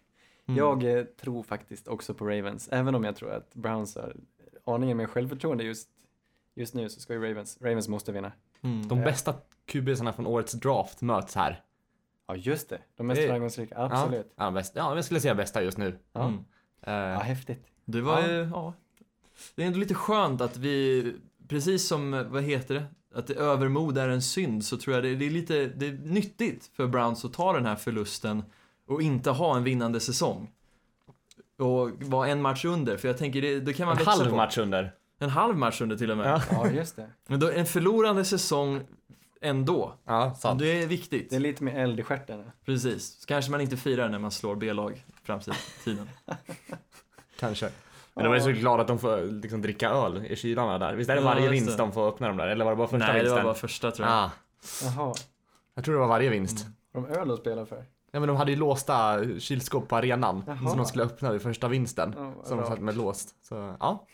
[SPEAKER 4] Mm.
[SPEAKER 3] Jag eh, tror faktiskt också på Ravens, även om jag tror att Browns har aningen mer självförtroende just, just nu så ska ju Ravens, Ravens måste vinna.
[SPEAKER 4] Mm.
[SPEAKER 2] De bästa QBsarna från årets draft möts här.
[SPEAKER 3] Ja just det, de mest framgångsrika, absolut.
[SPEAKER 2] Ja, ja, bäst, ja, jag skulle säga bästa just nu.
[SPEAKER 3] Ja,
[SPEAKER 4] Mm.
[SPEAKER 2] Eh,
[SPEAKER 3] ja häftigt.
[SPEAKER 4] Det var
[SPEAKER 2] Ja.
[SPEAKER 4] ju, ja. Det är ändå lite skönt att vi, precis som, vad heter det? Att det övermod är en synd, så tror jag det, det är lite, det är nyttigt för Browns att ta den här förlusten och inte ha en vinnande säsong. Och vara en match under, för jag tänker det, det kan man
[SPEAKER 2] en
[SPEAKER 4] växa
[SPEAKER 2] halv
[SPEAKER 4] på.
[SPEAKER 2] match under.
[SPEAKER 4] En halv match under till och med.
[SPEAKER 2] Ja.
[SPEAKER 3] Ja just det.
[SPEAKER 4] Men då, en förlorande säsong ändå.
[SPEAKER 2] Ja, sant.
[SPEAKER 4] Det är viktigt.
[SPEAKER 3] Det är lite mer eld i stjärten.
[SPEAKER 4] Precis. Så kanske man inte firar när man slår B-lag framtiden.
[SPEAKER 2] Kanske. Men de är så glada att de får liksom dricka öl i kylarna där. Visst är det
[SPEAKER 4] Ja,
[SPEAKER 2] varje
[SPEAKER 4] just
[SPEAKER 2] vinst
[SPEAKER 4] det.
[SPEAKER 2] de får öppna dem där? Eller var det bara första
[SPEAKER 4] Nej, det
[SPEAKER 2] vinsten?
[SPEAKER 4] var bara första tror jag.
[SPEAKER 2] Ah,
[SPEAKER 3] Jaha,
[SPEAKER 2] jag tror det var varje vinst.
[SPEAKER 3] har de öl att spela för?
[SPEAKER 2] Ja men de hade ju låsta kylskåp på arenan
[SPEAKER 3] Jaha.
[SPEAKER 2] som de skulle öppna vid första vinsten.
[SPEAKER 3] Ja,
[SPEAKER 2] som de satt med låst. Så ja.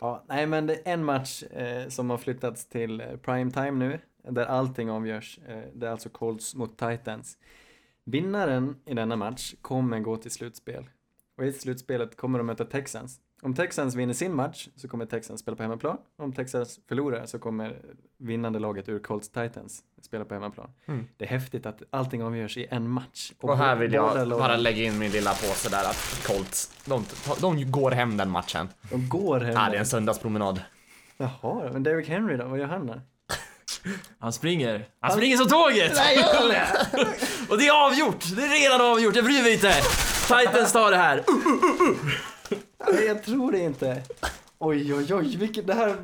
[SPEAKER 3] Ja, nej men det är en match eh, som har flyttats till eh, prime time nu, där allting avgörs. Eh, det är alltså Colts mot Titans. Vinnaren i denna match kommer gå till slutspel. Och i slutspelet kommer de möta Texans. Om Texans vinner sin match så kommer Texans spela på hemmaplan. Om Texans förlorar så kommer vinnande laget ur Colts Titans spela på hemmaplan.
[SPEAKER 2] Mm.
[SPEAKER 3] Det är häftigt att allting avgörs i en match.
[SPEAKER 2] Och här vill jag
[SPEAKER 3] lagen-
[SPEAKER 2] bara lägga in min lilla påse där att Colts, de, de går hem den matchen.
[SPEAKER 3] De går hem.
[SPEAKER 2] Ja, det är en söndagspromenad.
[SPEAKER 3] Jaha, men Derrick Henry då? Vad gör han då?
[SPEAKER 4] Han springer. Han springer som tåget! Nej, gör det! Och det är avgjort! Det är redan avgjort, jag bryr mig inte! Titans tar det här.
[SPEAKER 3] Nej, jag tror det inte. Oj, oj, oj, vilket det här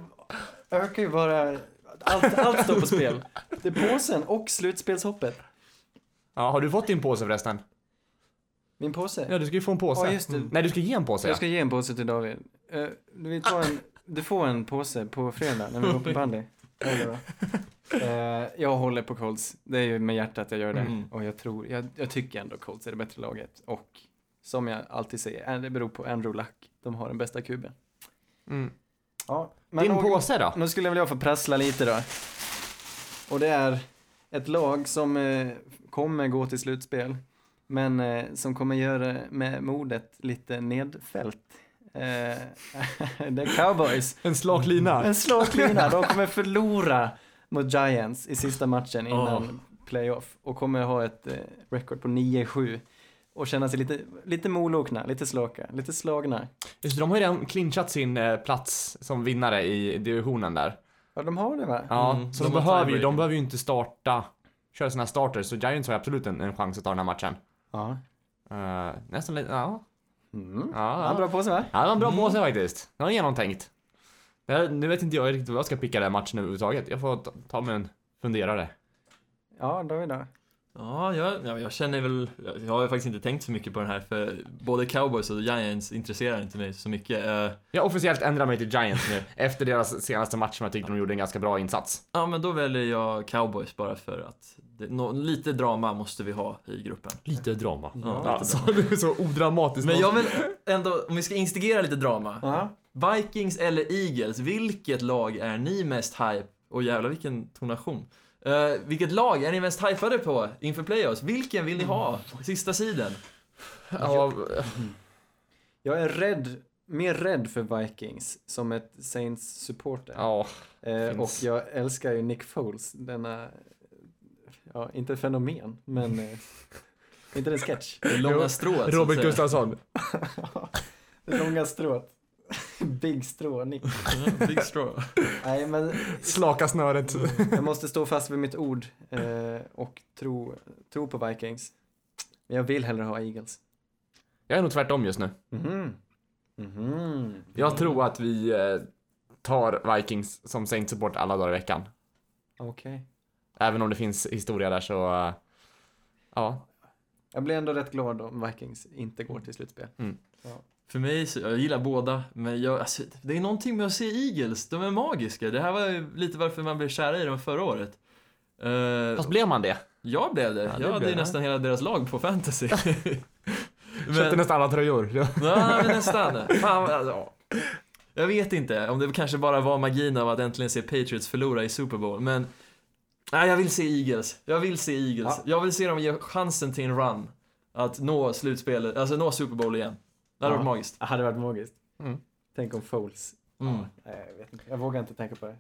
[SPEAKER 3] ökar ju bara... Allt, allt står på spel. Det är påsen och slutspelshoppet.
[SPEAKER 2] Ja, har du fått din påse förresten?
[SPEAKER 3] Min påse.
[SPEAKER 2] Ja, du ska ju få en påse.
[SPEAKER 3] Ja, just det.
[SPEAKER 2] Nej, du ska ge en påse.
[SPEAKER 3] Jag ska ge en påse till David. Uh, vi tar en, du får en påse på fredag när vi går på bandy. Eh, jag håller på Colts. Det är ju med hjärtat jag gör det.
[SPEAKER 4] Mm.
[SPEAKER 3] Och jag tror, jag, jag tycker ändå Colts är det bättre laget. Och som jag alltid säger, eh, det beror på Andrew Luck. De har den bästa kuben.
[SPEAKER 2] Mm.
[SPEAKER 3] Ja,
[SPEAKER 2] Din
[SPEAKER 3] och-
[SPEAKER 2] påse då?
[SPEAKER 3] Nu skulle jag få prassla lite då. Och det är ett lag som eh, kommer gå till slutspel. Men eh, som kommer göra med modet lite nedfällt. Eh, är cowboys.
[SPEAKER 2] En slak lina.
[SPEAKER 3] En slak lina. De kommer förlora mot Giants i sista matchen innan playoff. Och kommer ha ett eh, record på 9-7. Och känna sig lite, lite molokna, lite slaka, lite slagna.
[SPEAKER 2] Just de har ju redan clinchat sin eh, plats som vinnare i divisionen där.
[SPEAKER 3] Ja, de har det va?
[SPEAKER 2] Ja,
[SPEAKER 4] Mm,
[SPEAKER 2] så
[SPEAKER 4] de
[SPEAKER 2] de, behöver ju, de behöver ju inte starta, köra sina starters, så Giants har ju absolut en, en chans att ta den här matchen.
[SPEAKER 3] Ja.
[SPEAKER 2] Uh, nästan lite, ja.
[SPEAKER 3] Mm.
[SPEAKER 2] Ja,
[SPEAKER 3] Ja, bra på sig va?
[SPEAKER 2] Ja, det var en bra
[SPEAKER 4] Mm.
[SPEAKER 2] påse faktiskt. Det var genomtänkt. Jag, nu vet inte jag riktigt vad jag ska picka den matchen överhuvudtaget. Jag får ta, ta mig en funderare.
[SPEAKER 3] Ja, David då?
[SPEAKER 4] Ja, jag, ja, jag känner väl, jag har ju faktiskt inte tänkt så mycket på den här för både cowboys och giants intresserar inte mig så mycket. Eh,
[SPEAKER 2] Jag har officiellt ändrar mig till Giants nu, efter deras senaste match som jag tyckte de gjorde en ganska bra insats.
[SPEAKER 4] ja, men då väljer jag cowboys bara för att det, nå, lite drama måste vi ha i gruppen.
[SPEAKER 2] Lite drama.
[SPEAKER 4] Ja,
[SPEAKER 2] Ja,
[SPEAKER 4] lite
[SPEAKER 2] så, det är så odramatiskt.
[SPEAKER 4] Men jag vill ändå, om vi ska instigera lite drama.
[SPEAKER 3] Ja.
[SPEAKER 4] Vikings eller Eagles, vilket lag är ni mest hype? Och jävlar vilken tonation. Eh, vilket lag är ni mest hypade på inför playoffs? Vilken vill ni ha? Sista sidan.
[SPEAKER 2] Ja,
[SPEAKER 3] Jag är rädd, mer rädd för Vikings som ett Saints-supporter.
[SPEAKER 2] ja,
[SPEAKER 3] eh, och jag älskar ju Nick Foles, denna, ja, inte fenomen, men eh, inte en sketch.
[SPEAKER 4] Det långa strået.
[SPEAKER 2] Robert. Gustafsson.
[SPEAKER 3] Det långa strået. Big strå, Nick.
[SPEAKER 4] Big straw.
[SPEAKER 3] Nej, men
[SPEAKER 2] Slaka snöret.
[SPEAKER 3] jag måste stå fast vid mitt ord eh, och tro, tro på Vikings. Men jag vill hellre ha Eagles.
[SPEAKER 2] Jag är nog tvärtom just nu.
[SPEAKER 3] Mhm. Mhm.
[SPEAKER 2] Jag tror att vi eh, tar Vikings som Saints support alla dagar i veckan.
[SPEAKER 3] Okej.
[SPEAKER 2] Även om det finns historia där så, ja.
[SPEAKER 3] Jag blir ändå rätt glad om Vikings inte går till slutspel.
[SPEAKER 4] För mig, så, jag gillar båda, men jag, alltså, det är någonting med att se Eagles, de är magiska. Det här var ju lite varför man blev kära i dem förra året. Eh,
[SPEAKER 2] Fast blev man det?
[SPEAKER 4] jag blev det.
[SPEAKER 2] det
[SPEAKER 4] jag
[SPEAKER 2] blev
[SPEAKER 4] hade ju
[SPEAKER 2] det.
[SPEAKER 4] nästan hela deras lag på fantasy.
[SPEAKER 2] Köpte
[SPEAKER 4] men,
[SPEAKER 2] nästan alla tröjor. Ja.
[SPEAKER 4] ja, men nästan. Fan, alltså, ja. Jag vet inte om det kanske bara var magin av att äntligen se Patriots förlora i Super Bowl, men nej, jag vill se Eagles. Jag vill se Eagles.
[SPEAKER 3] Ja.
[SPEAKER 4] Jag vill se dem ge chansen till en run. Att nå slutspelet, alltså nå Super Bowl igen. Det hade
[SPEAKER 3] Ja.
[SPEAKER 4] varit magiskt.
[SPEAKER 3] Det hade varit magiskt.
[SPEAKER 2] Mm.
[SPEAKER 3] Tänk om Foles.
[SPEAKER 4] Mm.
[SPEAKER 3] Nej, jag vet inte. Jag vågar inte tänka på det.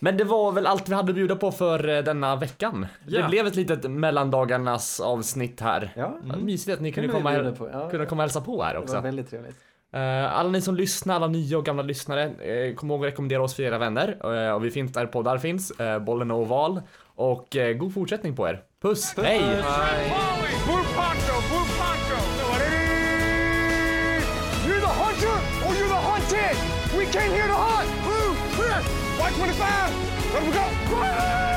[SPEAKER 2] Men det var väl allt vi hade att bjuda på för eh, denna veckan.
[SPEAKER 4] Ja.
[SPEAKER 2] Det blev ett litet mellandagarnas avsnitt här.
[SPEAKER 3] Ja,
[SPEAKER 2] Mm. Mysigt att ni kunde
[SPEAKER 3] kunde
[SPEAKER 2] komma,
[SPEAKER 3] på. Ja,
[SPEAKER 2] kunna komma och hälsa på här
[SPEAKER 3] det var
[SPEAKER 2] också.
[SPEAKER 3] väldigt trevligt.
[SPEAKER 2] Eh, alla ni som lyssnar, alla nya och gamla lyssnare, eh, kom ihåg att rekommendera oss för era vänner. Eh, och vi finns där poddar finns, Bollen och Oval. Och god fortsättning på er. Puss, hej!
[SPEAKER 1] Polly,